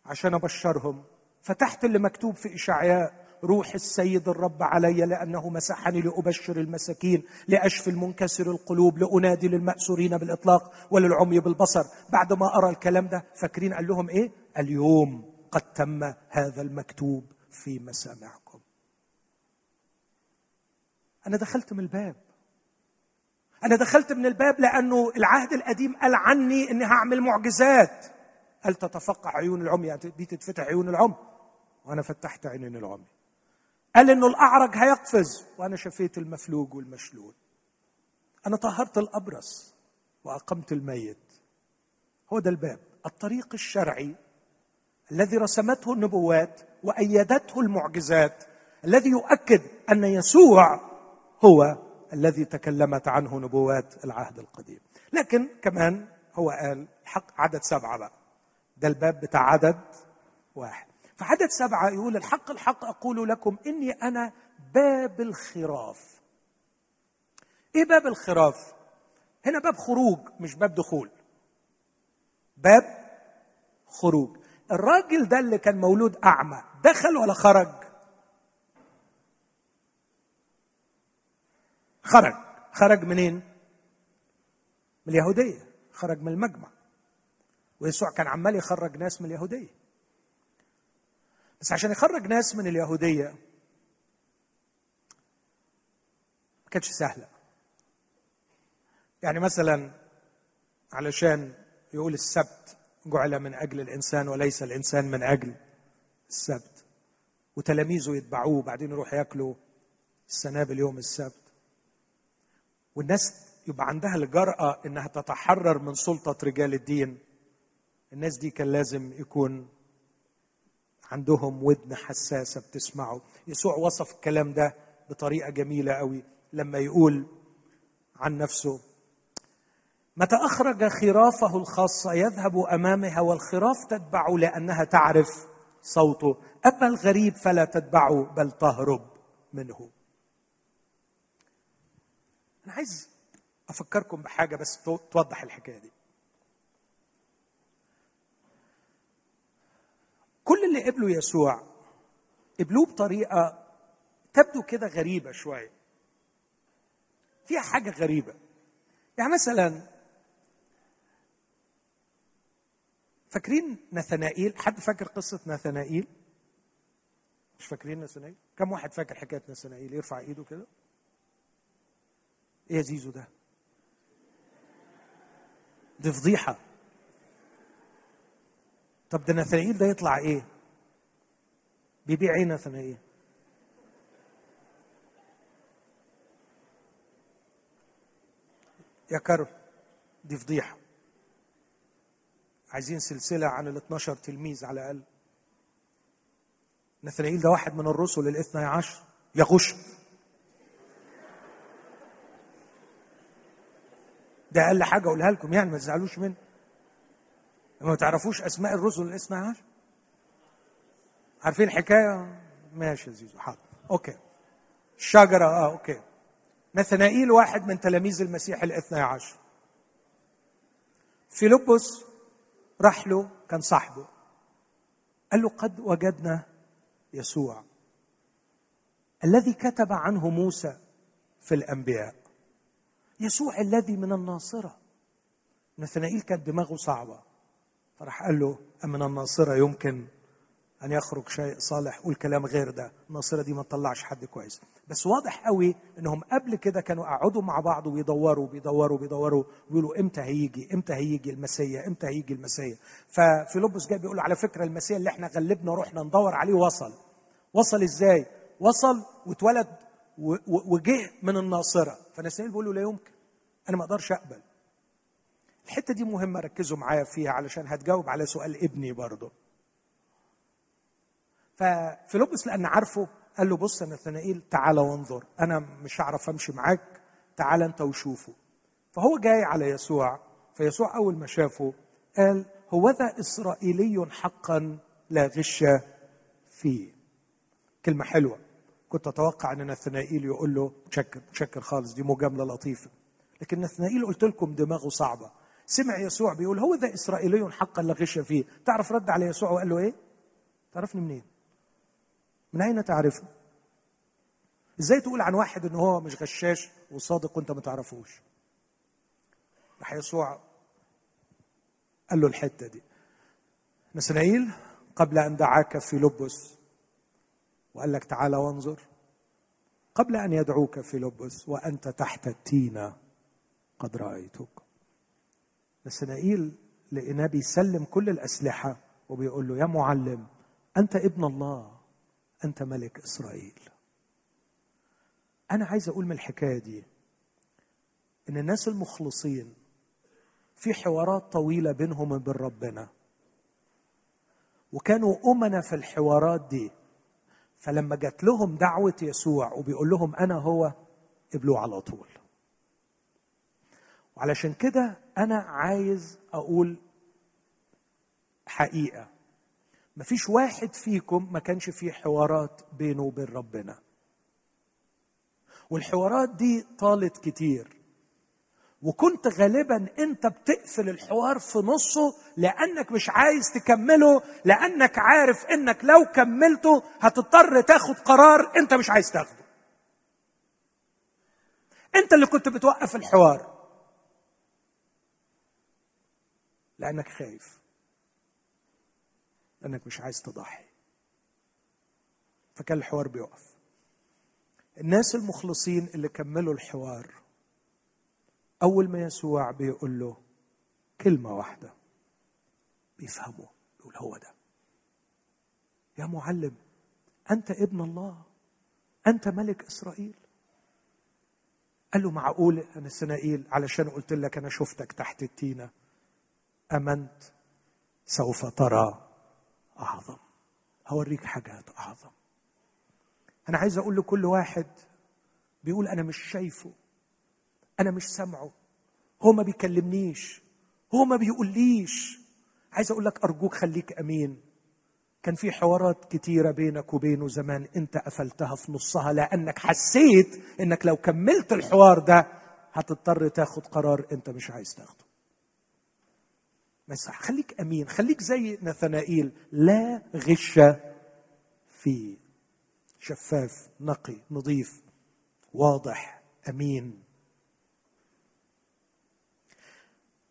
عشان أبشرهم فتحت اللي مكتوب في إشعياء روح السيد الرب علي لأنه مسحني لأبشر المساكين لأشفي المنكسر القلوب لأنادي للمأسورين بالإطلاق وللعمي بالبصر. بعد ما أرى الكلام ده فاكرين قال لهم إيه؟ اليوم قد تم هذا المكتوب في مسامعكم أنا دخلت من الباب. أنا دخلت من الباب لأنه العهد القديم قال عني إني هعمل معجزات. هل تتفقع عيون العمي؟ دي تتفتح عيون العمي. وأنا فتحت عينين العمي. قال إنه الأعرج هيقفز. وأنا شفيت المفلوج والمشلول. أنا طهرت الأبرص وأقمت الميت. هو ده الباب. الطريق الشرعي الذي رسمته النبوات وأيدته المعجزات الذي يؤكد أن يسوع هو الذي تكلمت عنه نبوات العهد القديم. لكن كمان هو قال الحق عدد سبعة بقى. ده الباب بتاع عدد واحد. فعدد سبعة يقول الحق الحق أقول لكم إني أنا باب الخراف. إيه باب الخراف؟ هنا باب خروج مش باب دخول. باب خروج. الراجل ده اللي كان مولود أعمى دخل ولا خرج؟ خرج. خرج منين؟ من اليهودية. خرج من المجمع. ويسوع كان عمال يخرج ناس من اليهودية. بس عشان يخرج ناس من اليهودية ما كانتش سهلة. يعني مثلا علشان يقول السبت جعل من أجل الإنسان وليس الإنسان من أجل السبت وتلاميذه يتبعوه وبعدين يروح ياكلوا السنابل يوم السبت. والناس يبقى عندها الجرأة إنها تتحرر من سلطة رجال الدين. الناس دي كان لازم يكون عندهم ودن حساسة بتسمعه. يسوع وصف الكلام ده بطريقة جميلة قوي لما يقول عن نفسه متى أخرج خرافه الخاصة يذهب أمامها والخراف تتبع لأنها تعرف صوته. أما الغريب فلا تتبعه بل تهرب منه. أنا عايز أفكركم بحاجة بس توضح الحكاية دي. كل اللي قبلوا يسوع قبلوه بطريقة تبدو كده غريبة شوية. فيها حاجة غريبة. يعني مثلا فاكرين نثنائيل؟ حد فاكر قصة نثنائيل؟ مش فاكرين نثنائيل؟ كم واحد فاكر حكاية نثنائيل؟ يرفع إيده كده. إيه يا زيزو ده؟ دي فضيحة. طب ده نثنائيل ده يطلع إيه؟ بيبيع إيه نثنائيل يا كرم دي فضيحة. عايزين سلسلة عن ال 12 تلميذ على الأقل. نثنائيل ده واحد من الرسل الاثنى عشر. يغش ده أقل حاجة أقولها لكم يعني ما تزعلوش مني ما تعرفوش أسماء الرسل الاثنى عشر عارفين الحكاية ماشي يا زيزو حاضر. okay. الشجره آه أوكي. نثنائيل واحد من تلاميذ المسيح الاثنى عشر. فيلبس راح له كان صاحبه. قال له قد وجدنا يسوع الذي كتب عنه موسى في الأنبياء. يسوع الذي من الناصرة. نثنائيل كانت دماغه صعبة. فراح قال له أمن الناصرة يمكن أن يخرج شيء صالح قول كلام غير ده. الناصرة دي ما تطلعش حد كويس. بس واضح قوي إنهم قبل كده كانوا قعدوا مع بعض ويدوروا بيدوروا بيدوروا ويقولوا إمتى هيجي إمتى هيجي المسيا إمتى هيجي المسيا ففيلبس جاي بيقول على فكرة المسيا اللي إحنا غلبنا رحنا ندور عليه وصل. وصل إزاي؟ وصل واتولد وجه من الناصرة. فنسائيل بيقول له لا يمكن. أنا ما أقدرش أقبل. الحتة دي مهمة ركزوا معايا فيها علشان هتجاوب على سؤال ابني برضه. ففيلبس لأن عارفه قال له بص يا نثنائيل تعالى وانظر. أنا مش هعرف أمشي معاك تعالى أنت وشوفه. فهو جاي على يسوع. فيسوع أول ما شافه قال هو ذا إسرائيلي حقا لا غش فيه. كلمة حلوة. كنت أتوقع إن نثنائيل يقول له تشكر تشكر خالص دي مجاملة لطيفة. لكن نثنائيل قلت لكم دماغه صعبة. سمع يسوع بيقول هو ذا إسرائيلي حقا لا غش فيه. تعرف رد على يسوع وقال له إيه؟ تعرفني منين؟ من أين تعرفه إزاي تقول عن واحد إن هو مش غشاش وصادق وأنت ما تعرفوش؟ راح يسوع قال له الحتة دي نسنائيل قبل أن دعاك في لبس وقال لك تعالى وانظر قبل أن يدعوك في لبس وأنت تحت التينة قد رأيتك. نسنائيل لقيناه بيسلم كل الأسلحة وبيقول له يا معلم أنت ابن الله أنت ملك إسرائيل. أنا عايز أقول من الحكاية دي إن الناس المخلصين في حوارات طويلة بينهم وبين ربنا. وكانوا أمنا في الحوارات دي. فلما جات لهم دعوة يسوع وبيقول لهم أنا هو قبلوه على طول. وعلشان كده أنا عايز أقول حقيقة. مفيش واحد فيكم ما كانش فيه حوارات بينه وبين ربنا. والحوارات دي طالت كتير. وكنت غالبا أنت بتقفل الحوار في نصه لأنك مش عايز تكمله لأنك عارف إنك لو كملته هتضطر تاخد قرار أنت مش عايز تاخده. أنت اللي كنت بتوقف الحوار. لأنك خايف. لأنك مش عايز تضحي. فكان الحوار بيقف. الناس المخلصين اللي كملوا الحوار أول ما يسوع بيقول له كلمة واحدة بيفهموا يقول هو ده. يا معلم أنت ابن الله أنت ملك إسرائيل. قال له معقول أنا سنائيل علشان قلت لك أنا شفتك تحت التينه أمنت سوف ترى أعظم. هوريك حاجات أعظم. أنا عايز أقول لكل واحد بيقول أنا مش شايفه أنا مش سامعه. هو ما بيكلمنيش هو ما بيقوليش. عايز أقول لك أرجوك خليك أمين. كان في حوارات كتيرة بينك وبينه زمان أنت قفلتها في نصها لأنك حسيت إنك لو كملت الحوار ده هتضطر تاخد قرار أنت مش عايز تاخده. بس خليك أمين خليك زي نثنائيل. لا غش فيه شفاف نقي نظيف واضح أمين.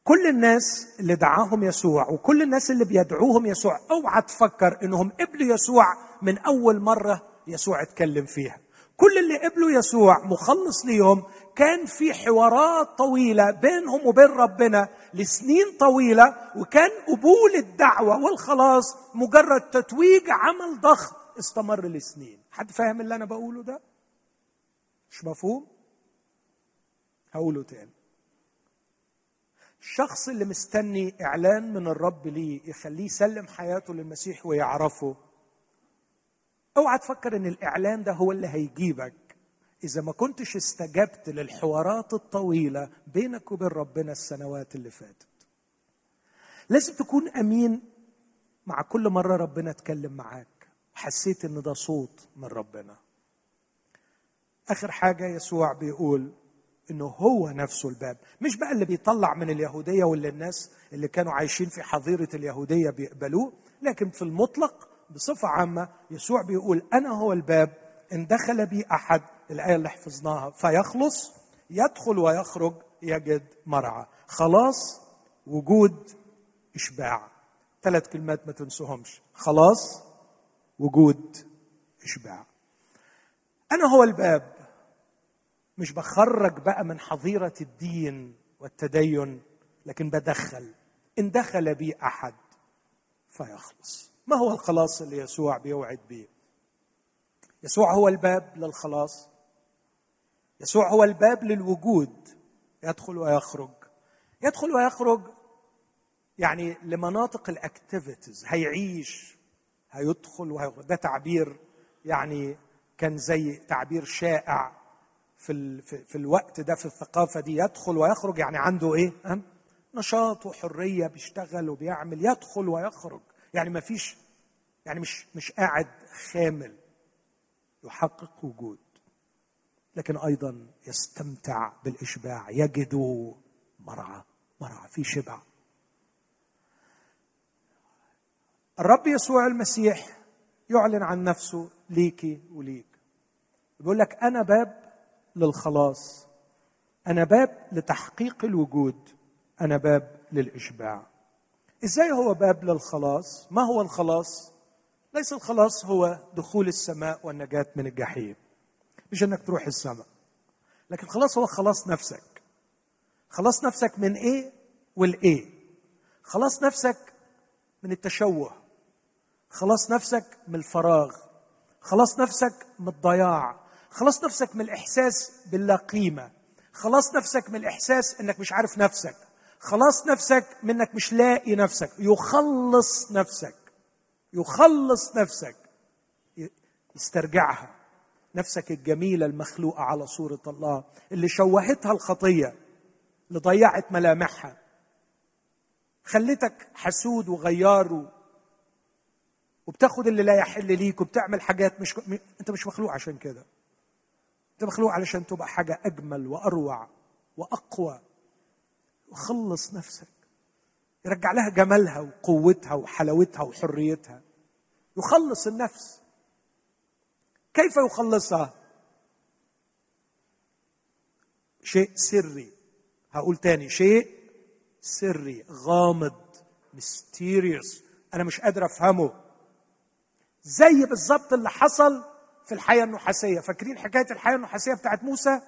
كل الناس اللي دعاهم يسوع وكل الناس اللي بيدعوهم يسوع أوعى تفكر إنهم قبلوا يسوع من أول مرة يسوع اتكلم فيها. كل اللي قبلوا يسوع مخلص ليهم كان في حوارات طويلة بينهم وبين ربنا لسنين طويلة وكان قبول الدعوة والخلاص مجرد تتويج عمل ضخم استمر لسنين. حد فاهم اللي أنا بقوله ده؟ مش مفهوم؟ هقوله تاني. الشخص اللي مستني إعلان من الرب ليه يخليه يسلم حياته للمسيح ويعرفه أوعى تفكر إن الإعلان ده هو اللي هيجيبك. إذا ما كنتش استجبت للحوارات الطويلة بينك وبين ربنا السنوات اللي فاتت. لازم تكون أمين مع كل مرة ربنا اتكلم معاك. حسيت إن ده صوت من ربنا. آخر حاجة يسوع بيقول إنه هو نفسه الباب. مش بقى اللي بيطلع من اليهودية واللي الناس اللي كانوا عايشين في حظيرة اليهودية بيقبلوه. لكن في المطلق بصفة عامة يسوع بيقول أنا هو الباب. إن دخل بي أحد الآية اللي حفظناها. فيخلص يدخل ويخرج يجد مرعى. خلاص وجود إشباع. ثلاث كلمات ما تنسوهمش. خلاص وجود إشباع. أنا هو الباب. مش بخرج بقى من حظيرة الدين والتدين لكن بدخل. إن دخل بي أحد فيخلص. ما هو الخلاص اللي يسوع بيوعد به يسوع هو الباب للخلاص. يسوع هو الباب للوجود. يدخل ويخرج. يدخل ويخرج يعني لمناطق ال activities هيعيش هيدخل وهيخرج. ده تعبير يعني كان زي تعبير شائع في ال... في, الوقت ده في الثقافة دي. يدخل ويخرج يعني عنده إيه؟ نشاط وحرية بيشتغل وبيعمل. يدخل ويخرج. يعني ما فيش يعني مش مش قاعد خامل. يحقق وجود. لكن أيضا يستمتع بالإشباع يجد مرعى مرعى في شبع. الرب يسوع المسيح يعلن عن نفسه ليكي وليك. بيقول لك أنا باب للخلاص أنا باب لتحقيق الوجود أنا باب للإشباع. إزاي هو باب للخلاص؟ ما هو الخلاص؟ ليس الخلاص هو دخول السماء والنجاة من الجحيم. مش إنك تروح السماء. لكن خلاص هو خلاص نفسك. خلاص نفسك من إيه؟ والايه خلاص نفسك من التشوه. خلاص نفسك من الفراغ. خلاص نفسك من الضياع. خلاص نفسك من الإحساس باللا قيمة. خلاص نفسك من الإحساس إنك مش عارف نفسك. خلاص نفسك منك مش لاقي نفسك. يخلص نفسك. يخلص نفسك. يسترجعها. نفسك الجميلة المخلوقة على صورة الله اللي شوهتها الخطية اللي ضيعت ملامحها. خلتك حسود وغيار وبتاخد اللي لا يحل ليك وبتعمل حاجات مش انت مش مخلوق عشان كده. انت مخلوق علشان تبقى حاجة أجمل وأروع وأقوى. وخلص نفسك. يرجع لها جمالها وقوتها وحلاوتها وحريتها. يخلص النفس. كيف يخلصها؟ شيء سري. هقول تاني. شيء سري غامض ميستيريوس أنا مش قادر أفهمه. زي بالظبط اللي حصل في الحياة النحاسية. فاكرين حكاية الحياة النحاسية بتاعت موسى؟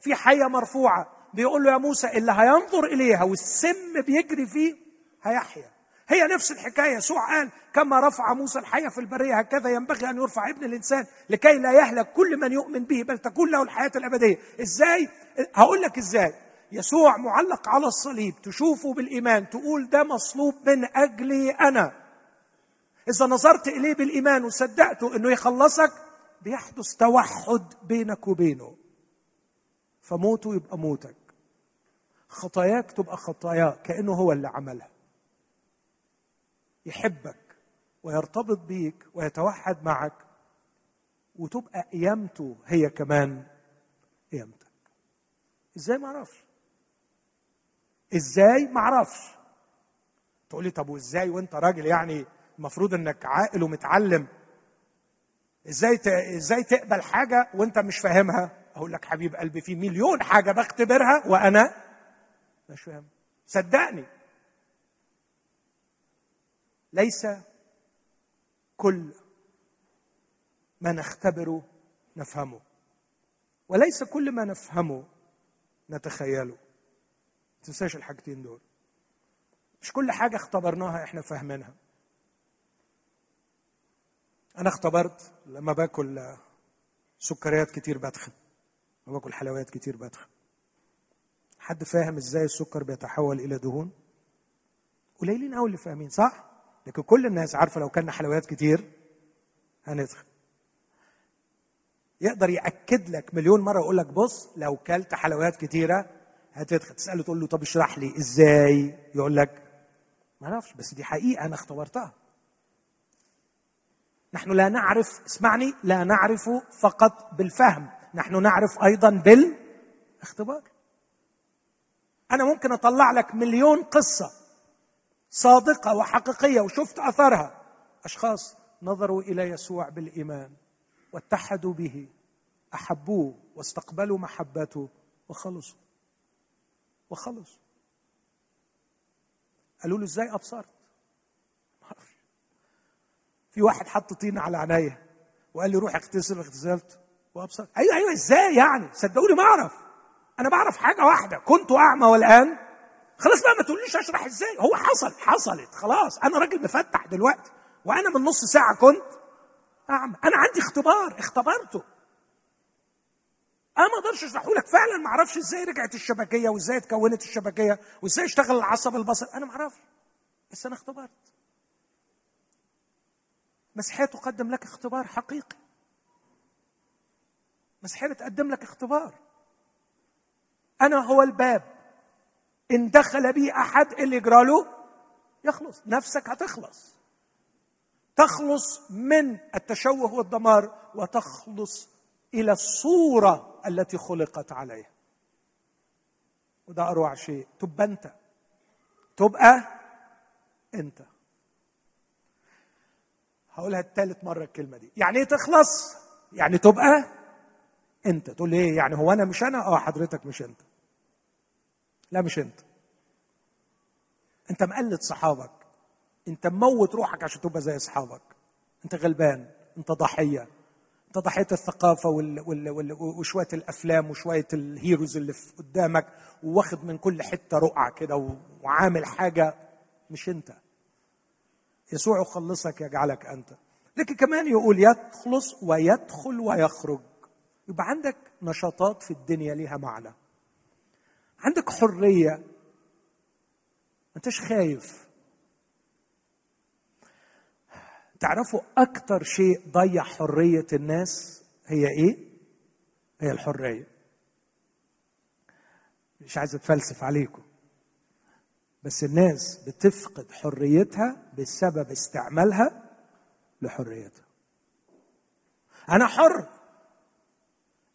في حيه مرفوعة. بيقول له يا موسى اللي هينظر إليها والسم بيجري فيه هيحيا. هي نفس الحكاية. يسوع قال كما رفع موسى الحياة في البرية هكذا ينبغي أن يرفع ابن الإنسان لكي لا يهلك كل من يؤمن به بل تكون له الحياة الأبدية. إزاي؟ هقول لك إزاي. يسوع معلق على الصليب. تشوفه بالإيمان. تقول ده مصلوب من أجلي أنا. إذا نظرت إليه بالإيمان وصدقته إنه يخلصك بيحدث توحد بينك وبينه. فموته يبقى موتك. خطاياك تبقى خطاياه كأنه هو اللي عملها. يحبك ويرتبط بيك ويتوحد معك وتبقى قيامته هي كمان قيامتك إزاي ما أعرفش؟ إزاي ما أعرفش؟ تقول لي طب وإزاي وأنت راجل يعني المفروض إنك عاقل ومتعلم؟ إزاي ت... إزاي تقبل حاجة وأنت مش فاهمها؟ أقول لك حبيب قلبي في مليون حاجة بختبرها وأنا مش فاهم. صدقني. ليس كل ما نختبره نفهمه وليس كل ما نفهمه نتخيله. ما تنساش الحاجتين دول. مش كل حاجة اختبرناها إحنا فاهمينها. أنا اختبرت لما باكل سكريات كتير بدخن لما باكل حلويات كتير بدخن حد فاهم إزاي السكر بيتحول إلى دهون؟ قليلين قوي اللي فاهمين صح؟ لكن كل الناس عارفة لو كلنا حلويات كتير هندخن يقدر يأكد لك مليون مرة يقول لك بص لو كلت حلويات كتيرة هتدخل تسأله تقول له طب اشرح لي إزاي؟ يقول لك ما أعرفش بس دي حقيقة أنا اختبرتها. نحن لا نعرف اسمعني لا نعرف فقط بالفهم. نحن نعرف أيضا بالاختبار. أنا ممكن أطلع لك مليون قصة صادقة وحقيقية وشفت أثرها. أشخاص نظروا إلى يسوع بالإيمان واتحدوا به أحبوه واستقبلوا محبته وخلصوا. وخلصوا. قالوا له إزاي أبصرت؟ في واحد حط طين على عينيا وقال لي روح اغتسل اغتسلت وابصر أيوه أيوه إزاي يعني؟ صدقوني ما أعرف. أنا بعرف حاجة واحدة كنت أعمى والآن خلاص بقى ما تقوليش اشرح إزاي. هو حصل حصلت خلاص. أنا راجل مفتح دلوقتي وأنا من نص ساعة كنت اعمى أنا عندي اختبار اختبرته. أنا ما أقدرش أشرحه لك. فعلا ما أعرفش إزاي رجعت الشبكية وإزاي اتكونت الشبكية وإزاي اشتغل العصب البصري. أنا ما أعرفش. بس أنا اختبرت. مسيحيه تقدم لك اختبار حقيقي. مسيحيه بتقدم لك اختبار. أنا هو الباب. إن دخل بي أحد اللي يجرى له يخلص. نفسك هتخلص. تخلص من التشوه والدمار وتخلص إلى الصورة التي خلقت عليها. وده أروع شيء. تبقى أنت. تبقى أنت. هقولها الثالث مرة الكلمة دي. يعني إيه تخلص؟ يعني تبقى أنت. تقول إيه؟ يعني هو أنا مش أنا؟ آه حضرتك مش أنت. لا مش انت. انت مقلد صحابك. انت مموت روحك عشان تبقى زي اصحابك. انت غلبان. انت ضحية. انت ضحية الثقافة وال... وال... وال... وشوية الأفلام وشوية الهيروز اللي في قدامك وواخد من كل حتة رقعة كده وعامل حاجة مش انت. يسوع يخلصك يجعلك انت. لكن كمان يقول يخلص ويدخل ويخرج. يبقى عندك نشاطات في الدنيا ليها معنى. عندك حرية. ما انتش خايف؟ تعرفوا أكتر شيء ضيع حرية الناس هي إيه؟ هي الحرية. مش عايز أتفلسف عليكم. بس الناس بتفقد حريتها بسبب استعمالها لحريتها. أنا حر.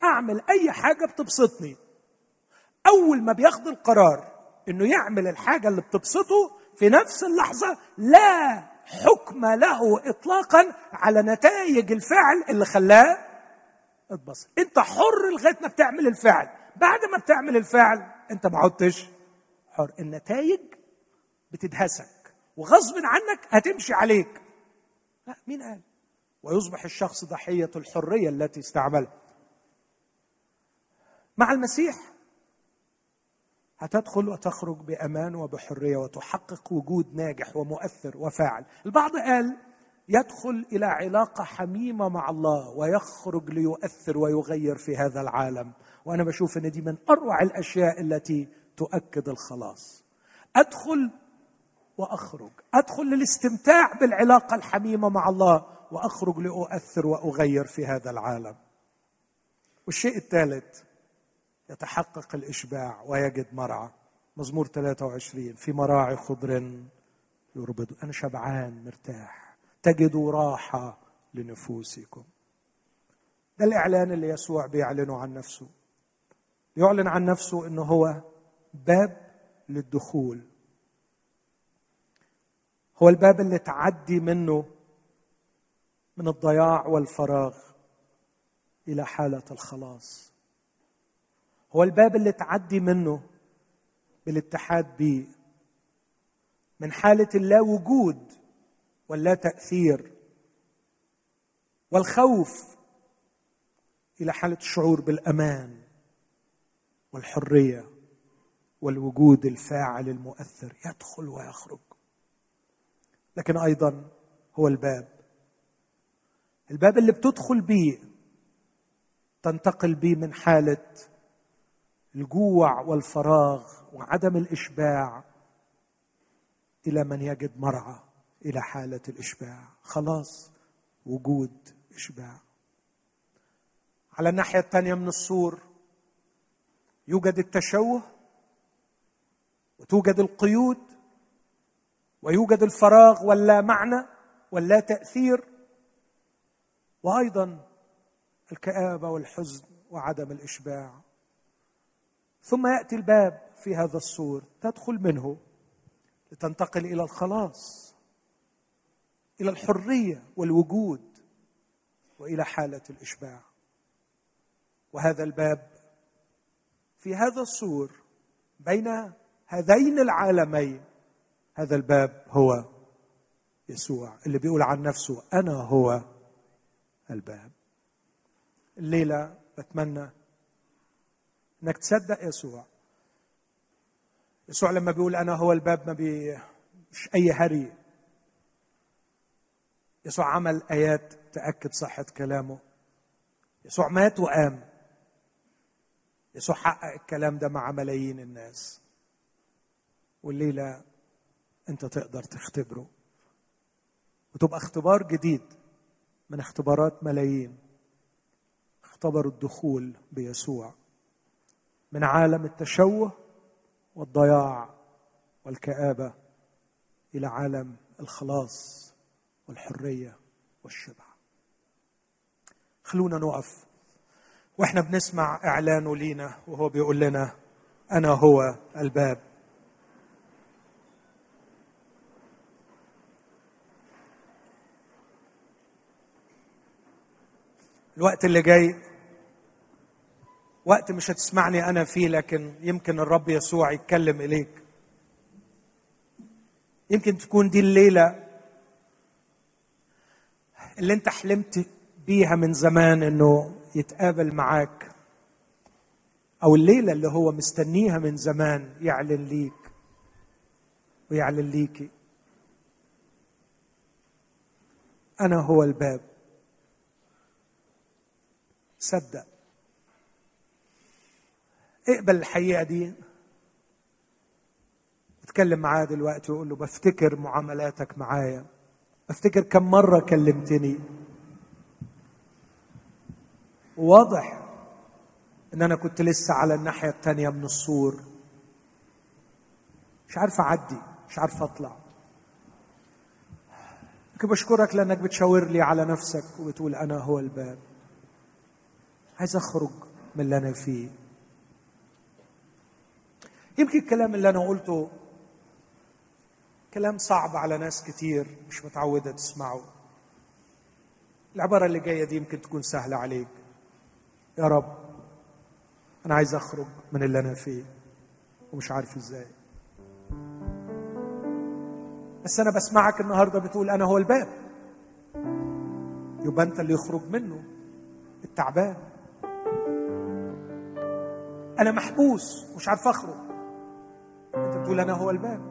أعمل أي حاجة بتبسطني. أول ما بياخد القرار إنه يعمل الحاجة اللي بتبسطه في نفس اللحظة لا حكم له اطلاقا على نتائج الفعل اللي خلاه اتبسط. أنت حر لغاية ما بتعمل الفعل. بعد ما بتعمل الفعل أنت ما عدتش حر. النتائج بتدهسك وغصب عنك هتمشي عليك. لا مين قال؟ ويصبح الشخص ضحية الحرية التي استعملها. مع المسيح هتدخل وتخرج بأمان وبحرية وتحقق وجود ناجح ومؤثر وفاعل. البعض قال يدخل إلى علاقة حميمة مع الله ويخرج ليؤثر ويغير في هذا العالم. وأنا بشوف إن دي من أروع الأشياء التي تؤكد الخلاص. أدخل وأخرج. أدخل للاستمتاع بالعلاقة الحميمة مع الله وأخرج لأؤثر وأغير في هذا العالم. والشيء الثالث يتحقق الإشباع ويجد مرعى. مزمور 23 في مراعي خضر يربض. أنا شبعان مرتاح. تجدوا راحة لنفوسكم. ده الإعلان اللي يسوع بيعلنه عن نفسه. يعلن عن نفسه إنه هو باب للدخول. هو الباب اللي تعدي منه من الضياع والفراغ إلى حالة الخلاص. هو الباب اللي تعدي منه بالاتحاد به من حالة اللا وجود واللا تأثير والخوف إلى حالة الشعور بالأمان والحرية والوجود الفاعل المؤثر يدخل ويخرج. لكن أيضا هو الباب. الباب اللي بتدخل بيه تنتقل بيه من حالة الجوع والفراغ وعدم الإشباع إلى من يجد مرعى إلى حالة الإشباع. خلاص وجود إشباع. على الناحية الثانية من السور يوجد التشوه وتوجد القيود ويوجد الفراغ واللا معنى واللا تأثير وأيضا الكآبة والحزن وعدم الإشباع. ثم يأتي الباب في هذا السور تدخل منه لتنتقل إلى الخلاص إلى الحرية والوجود وإلى حالة الإشباع. وهذا الباب في هذا السور بين هذين العالمين. هذا الباب هو يسوع اللي بيقول عن نفسه أنا هو الباب. الليلة بتمنى إنك تصدق يسوع. يسوع لما بيقول أنا هو الباب ما بي مش أي هري. يسوع عمل آيات تأكد صحة كلامه. يسوع مات وقام. يسوع حقق الكلام ده مع ملايين الناس. والليلة أنت تقدر تختبره. وتبقى اختبار جديد من اختبارات ملايين. اختبروا الدخول بيسوع. من عالم التشوه والضياع والكآبة إلى عالم الخلاص والحرية والشبع. خلونا نقف وإحنا بنسمع اعلانه لينا وهو بيقول لنا أنا هو الباب الوقت اللي جاي وقت مش هتسمعني أنا فيه لكن يمكن الرب يسوع يتكلم إليك. يمكن تكون دي الليلة اللي أنت حلمت بيها من زمان إنه يتقابل معاك أو الليلة اللي هو مستنيها من زمان يعلن ليك ويعلن ليكي أنا هو الباب. صدق. اقبل الحقيقة دي. اتكلم معاه دلوقتي وقول له بفتكر معاملاتك معايا. بفتكر كم مرة كلمتني. واضح إن أنا كنت لسه على الناحية الثانية من السور. مش عارف أعدي مش عارف أطلع. لكن بشكرك لأنك بتشاور لي على نفسك وبتقول أنا هو الباب. عايز أخرج من اللي أنا فيه. يمكن الكلام اللي أنا قلته كلام صعب على ناس كتير مش متعودة تسمعه. العبارة اللي جاية دي يمكن تكون سهلة عليك. يا رب أنا عايز أخرج من اللي أنا فيه ومش عارف إزاي. بس أنا بسمعك النهارده بتقول أنا هو الباب. يبقى أنت اللي يخرج منه التعبان. أنا محبوس مش عارف أخرج. تقول أنا هو الباب.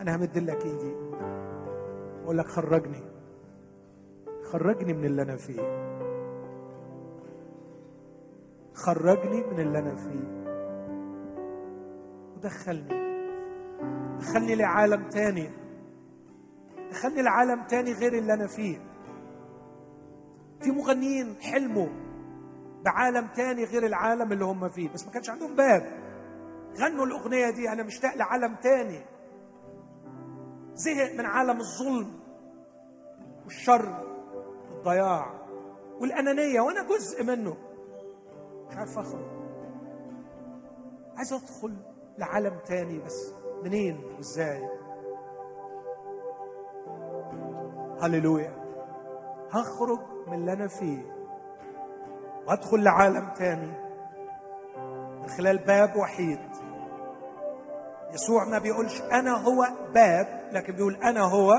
أنا همد لك إيدي. أقول لك خرجني. خرجني من اللي أنا فيه. خرجني من اللي أنا فيه. ودخلني. دخلني لعالم تاني. دخلني لعالم تاني غير اللي أنا فيه. في مغنيين حلموا بعالم تاني غير العالم اللي هم فيه. بس ما كانش عندهم باب. غنوا الأغنية دي أنا مشتاق لعالم تاني. زهق من عالم الظلم والشر والضياع والأنانية وأنا جزء منه. مش عارف اخرج عايز أدخل لعالم تاني بس منين وإزاي؟ هللويا. هخرج من اللي أنا فيه وأدخل لعالم تاني من خلال باب وحيد. يسوع ما بيقولش أنا هو باب لكن بيقول أنا هو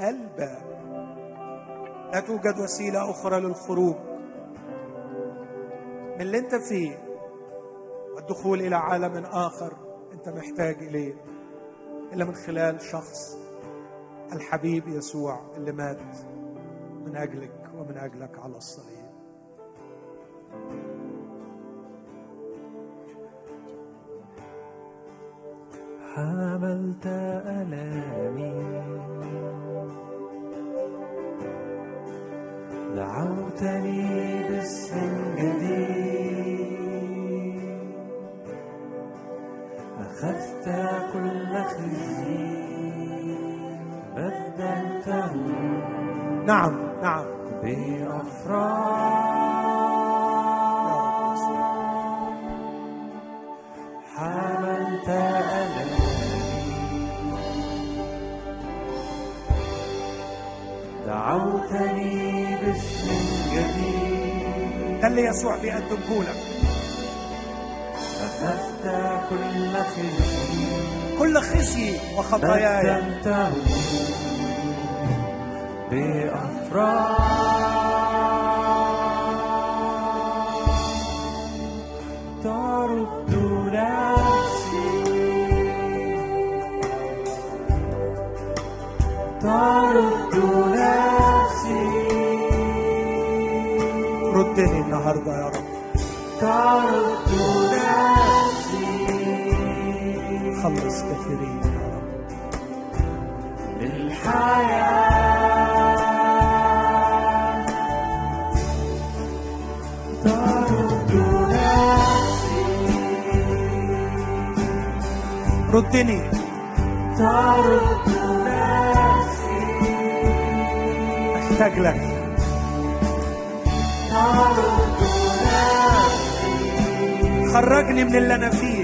الباب. لا توجد وسيلة أخرى للخروج من اللي أنت فيه والدخول إلى عالم آخر أنت محتاج إليه إلا من خلال شخص الحبيب يسوع اللي مات من أجلك ومن أجلك على الصليب. حملت ألامي دعوتني باسم جديد أخذت كل خزي بدلته. نعم نعم. بأفراح دعوتني باسم جديد. ده اللي يسوع بيقدمه لك أخذت كل خزي. كل خزي وخطاياي. بدلته بأفراح. ردني النهارده يا رب ترد نفسي خلص كثيرين يا رب للحياة ترد نفسي ردني ترد نفسي احتاج لك خرجني من اللي أنا فيه.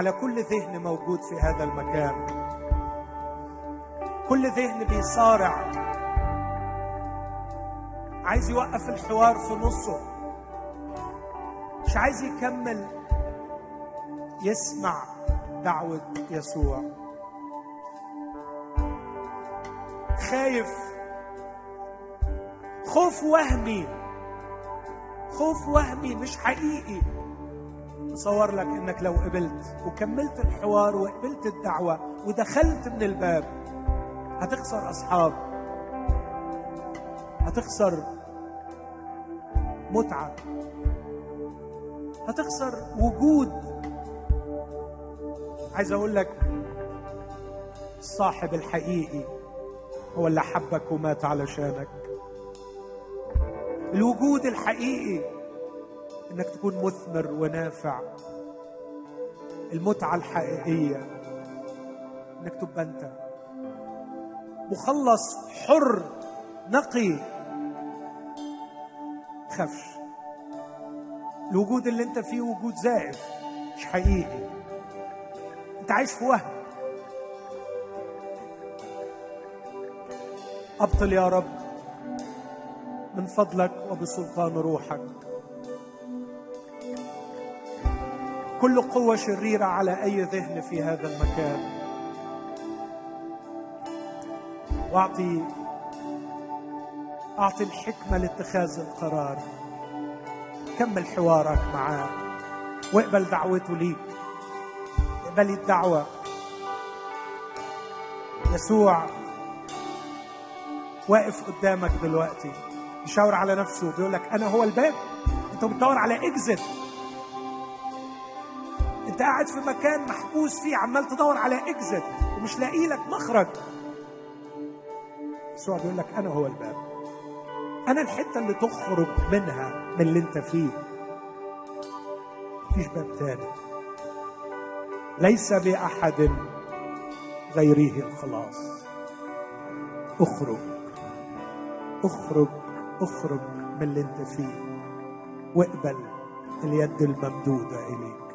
على كل ذهن موجود في هذا المكان. كل ذهن بيصارع. عايز يوقف الحوار في نصه. مش عايز يكمل. يسمع دعوة يسوع. خايف. خوف وهمي. خوف وهمي مش حقيقي. تصور لك إنك لو قبلت وكملت الحوار وقبلت الدعوة ودخلت من الباب هتخسر أصحاب. هتخسر متعة. هتخسر وجود. عايز أقول لك الصاحب الحقيقي هو اللي حبك ومات علشانك. الوجود الحقيقي إنك تكون مثمر ونافع. المتعة الحقيقية إنك تبقى أنت. مخلص حر نقي. خافش الوجود اللي أنت فيه وجود زائف مش حقيقي. أنت عايش في وهم. أبطل يا رب من فضلك وبسلطان روحك. كل قوة شريرة على أي ذهن في هذا المكان. وأعطي أعطي الحكمة لاتخاذ القرار. كمل حوارك معاه. واقبل دعوته ليك اقبلي الدعوة. يسوع واقف قدامك دلوقتي. بيشاور على نفسه. بيقول لك أنا هو الباب. أنت بتدور على انت قاعد في مكان محبوس فيه عمال تدور على اكزت ومش لاقي لك مخرج. يسوع بيقول لك أنا هو الباب. أنا الحتة اللي تخرج منها من اللي أنت فيه. مفيش باب تاني. ليس بأحد غيره الخلاص. اخرج. اخرج. اخرج من اللي أنت فيه. واقبل اليد الممدودة إليك.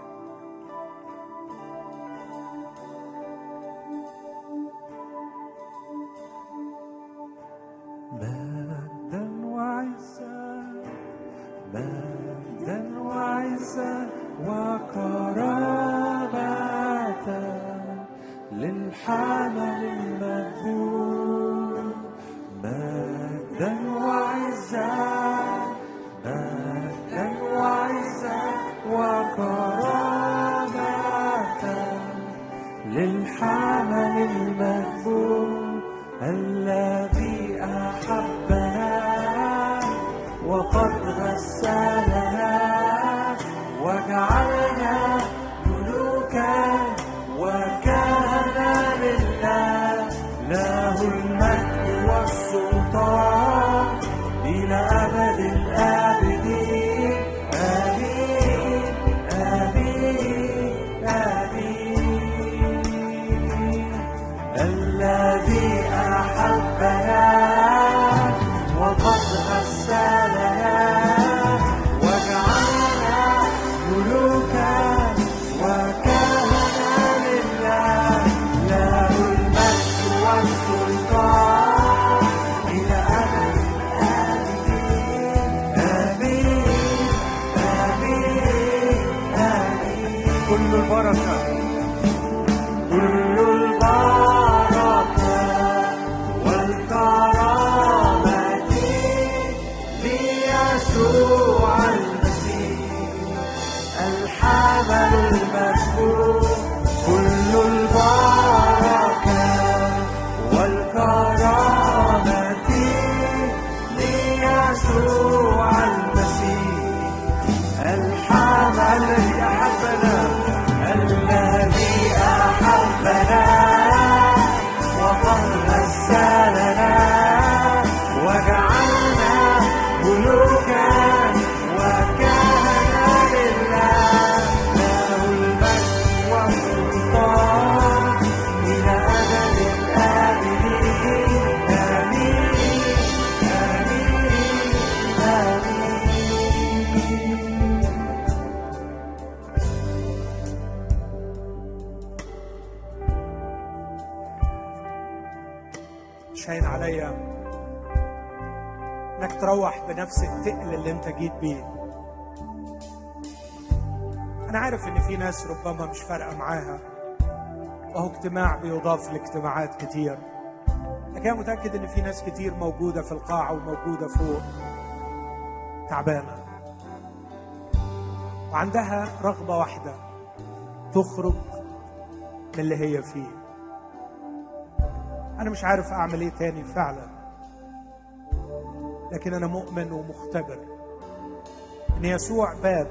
التقل اللي انت جيت بيه. أنا عارف إن في ناس ربما مش فارقة معاها وهو اجتماع بيضاف لاجتماعات كتير. لكن أنا متأكد إن في ناس كتير موجودة في القاعه وموجودة فوق تعبانة. وعندها رغبة واحدة تخرج من اللي هي فيه. أنا مش عارف أعمل إيه تاني فعلا. لكن أنا مؤمن ومختبر إن يسوع باب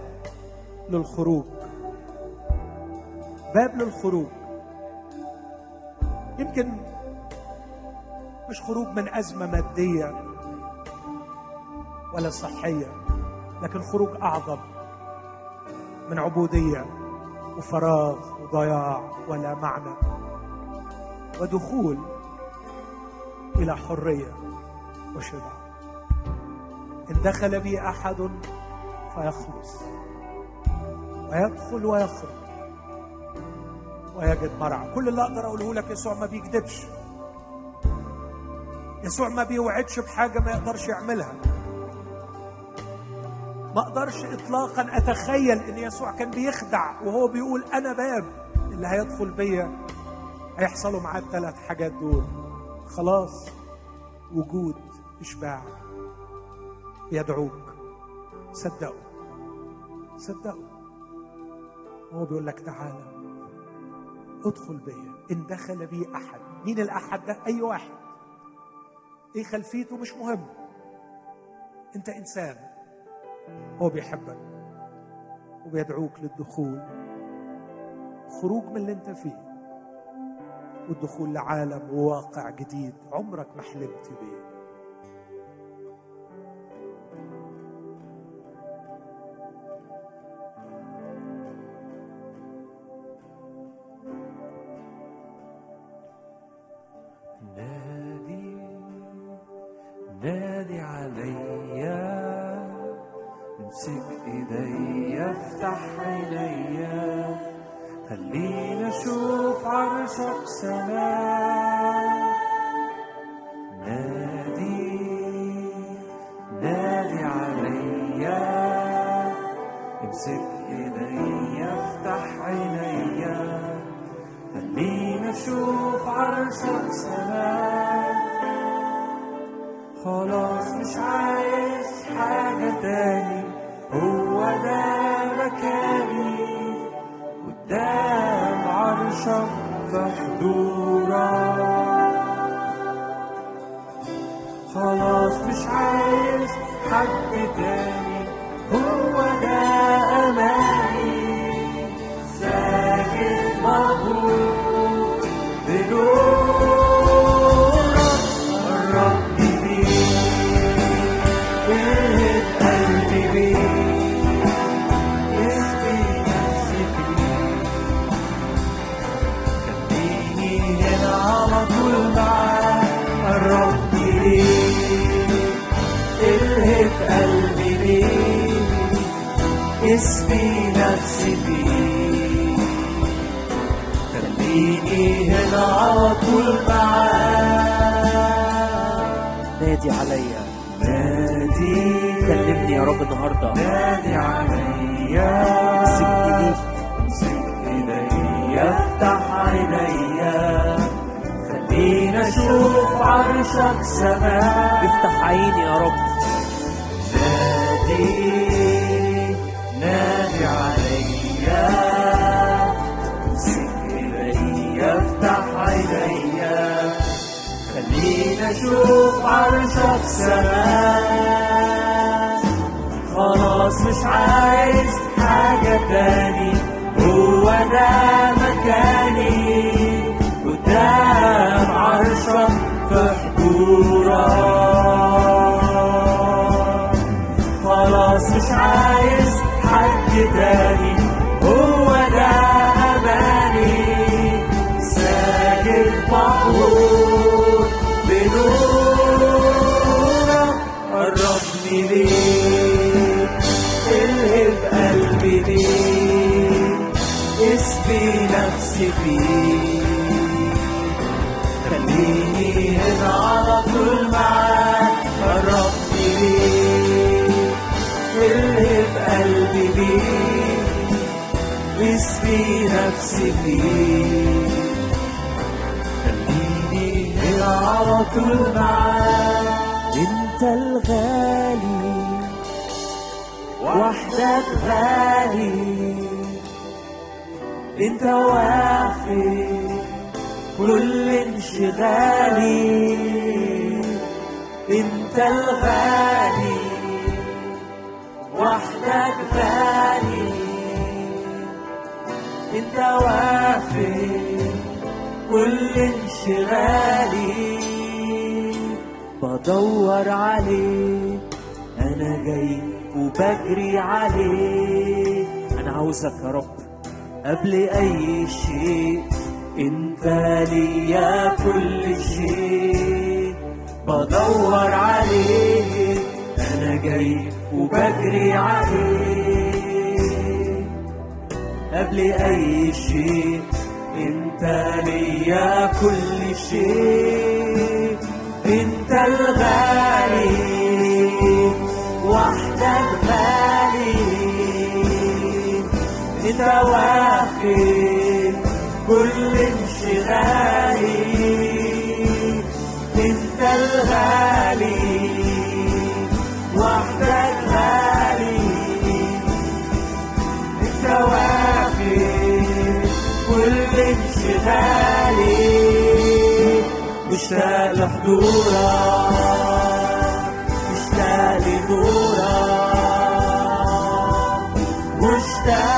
للخروج. باب للخروج. يمكن مش خروج من أزمة مادية ولا صحية لكن خروج أعظم من عبودية وفراغ وضياع ولا معنى ودخول إلى حرية وشبع إن دخل بي أحد فيخلص. ويدخل ويخرج. ويجد مرعى. كل اللي أقدر أقوله لك يسوع ما بيكذبش. يسوع ما بيوعدش بحاجة ما يقدرش يعملها. ما أقدرش اطلاقا أتخيل إن يسوع كان بيخدع وهو بيقول أنا باب. اللي هيدخل بيا هيحصلوا معاه الثلاث حاجات دول. خلاص. وجود إشباع. يدعوك. صدقوا. صدقوا. هو بيقول لك تعالى ادخل بيا إن دخل بي أحد. مين الأحد ده؟ أي واحد. إيه خلفيته؟ مش مهم. أنت إنسان. هو بيحبك. وبيدعوك للدخول. خروج من اللي أنت فيه. والدخول لعالم وواقع جديد. عمرك ما حلمت بيه. عرشك في حضورك خلاص مش عايز حد تاني. هنا على طول معاك نادي عليا نادي. كلمني يا رب النهارده. نادي عليا ليك امسك ايديا افتح عينيا خلينا أشوف عرشك سماء. افتح عيني يا رب. نادي. أشوف عرشك سماء خلاص مش عايز حاجة تاني. هو ده مكاني. قدام عرشك في حضورك خلاص مش عايز حد تاني. اسقي نفسي فيك خليني هنا على طول معاك أنت الغالي وحدك غالي. أنت واخد كل انشغالي. أنت الغالي وحدك غالي. انت واخد كل انشغالي. بدور عليك أنا جاي وبجري عليك. أنا عاوزك يا رب قبل أي شيء. أنت ليا كل شيء. بدور عليك أنا جاي وبجري عليك. قبل أي شيء. أنت ليا كل شيء. أنت الغالي. وحدك غالي. انت واخد كل انشغالي. أنت الغالي. وحدك غالي. انت واخد كل انشغالي مشتاق لحضورك مشتاق لنورك مشتاق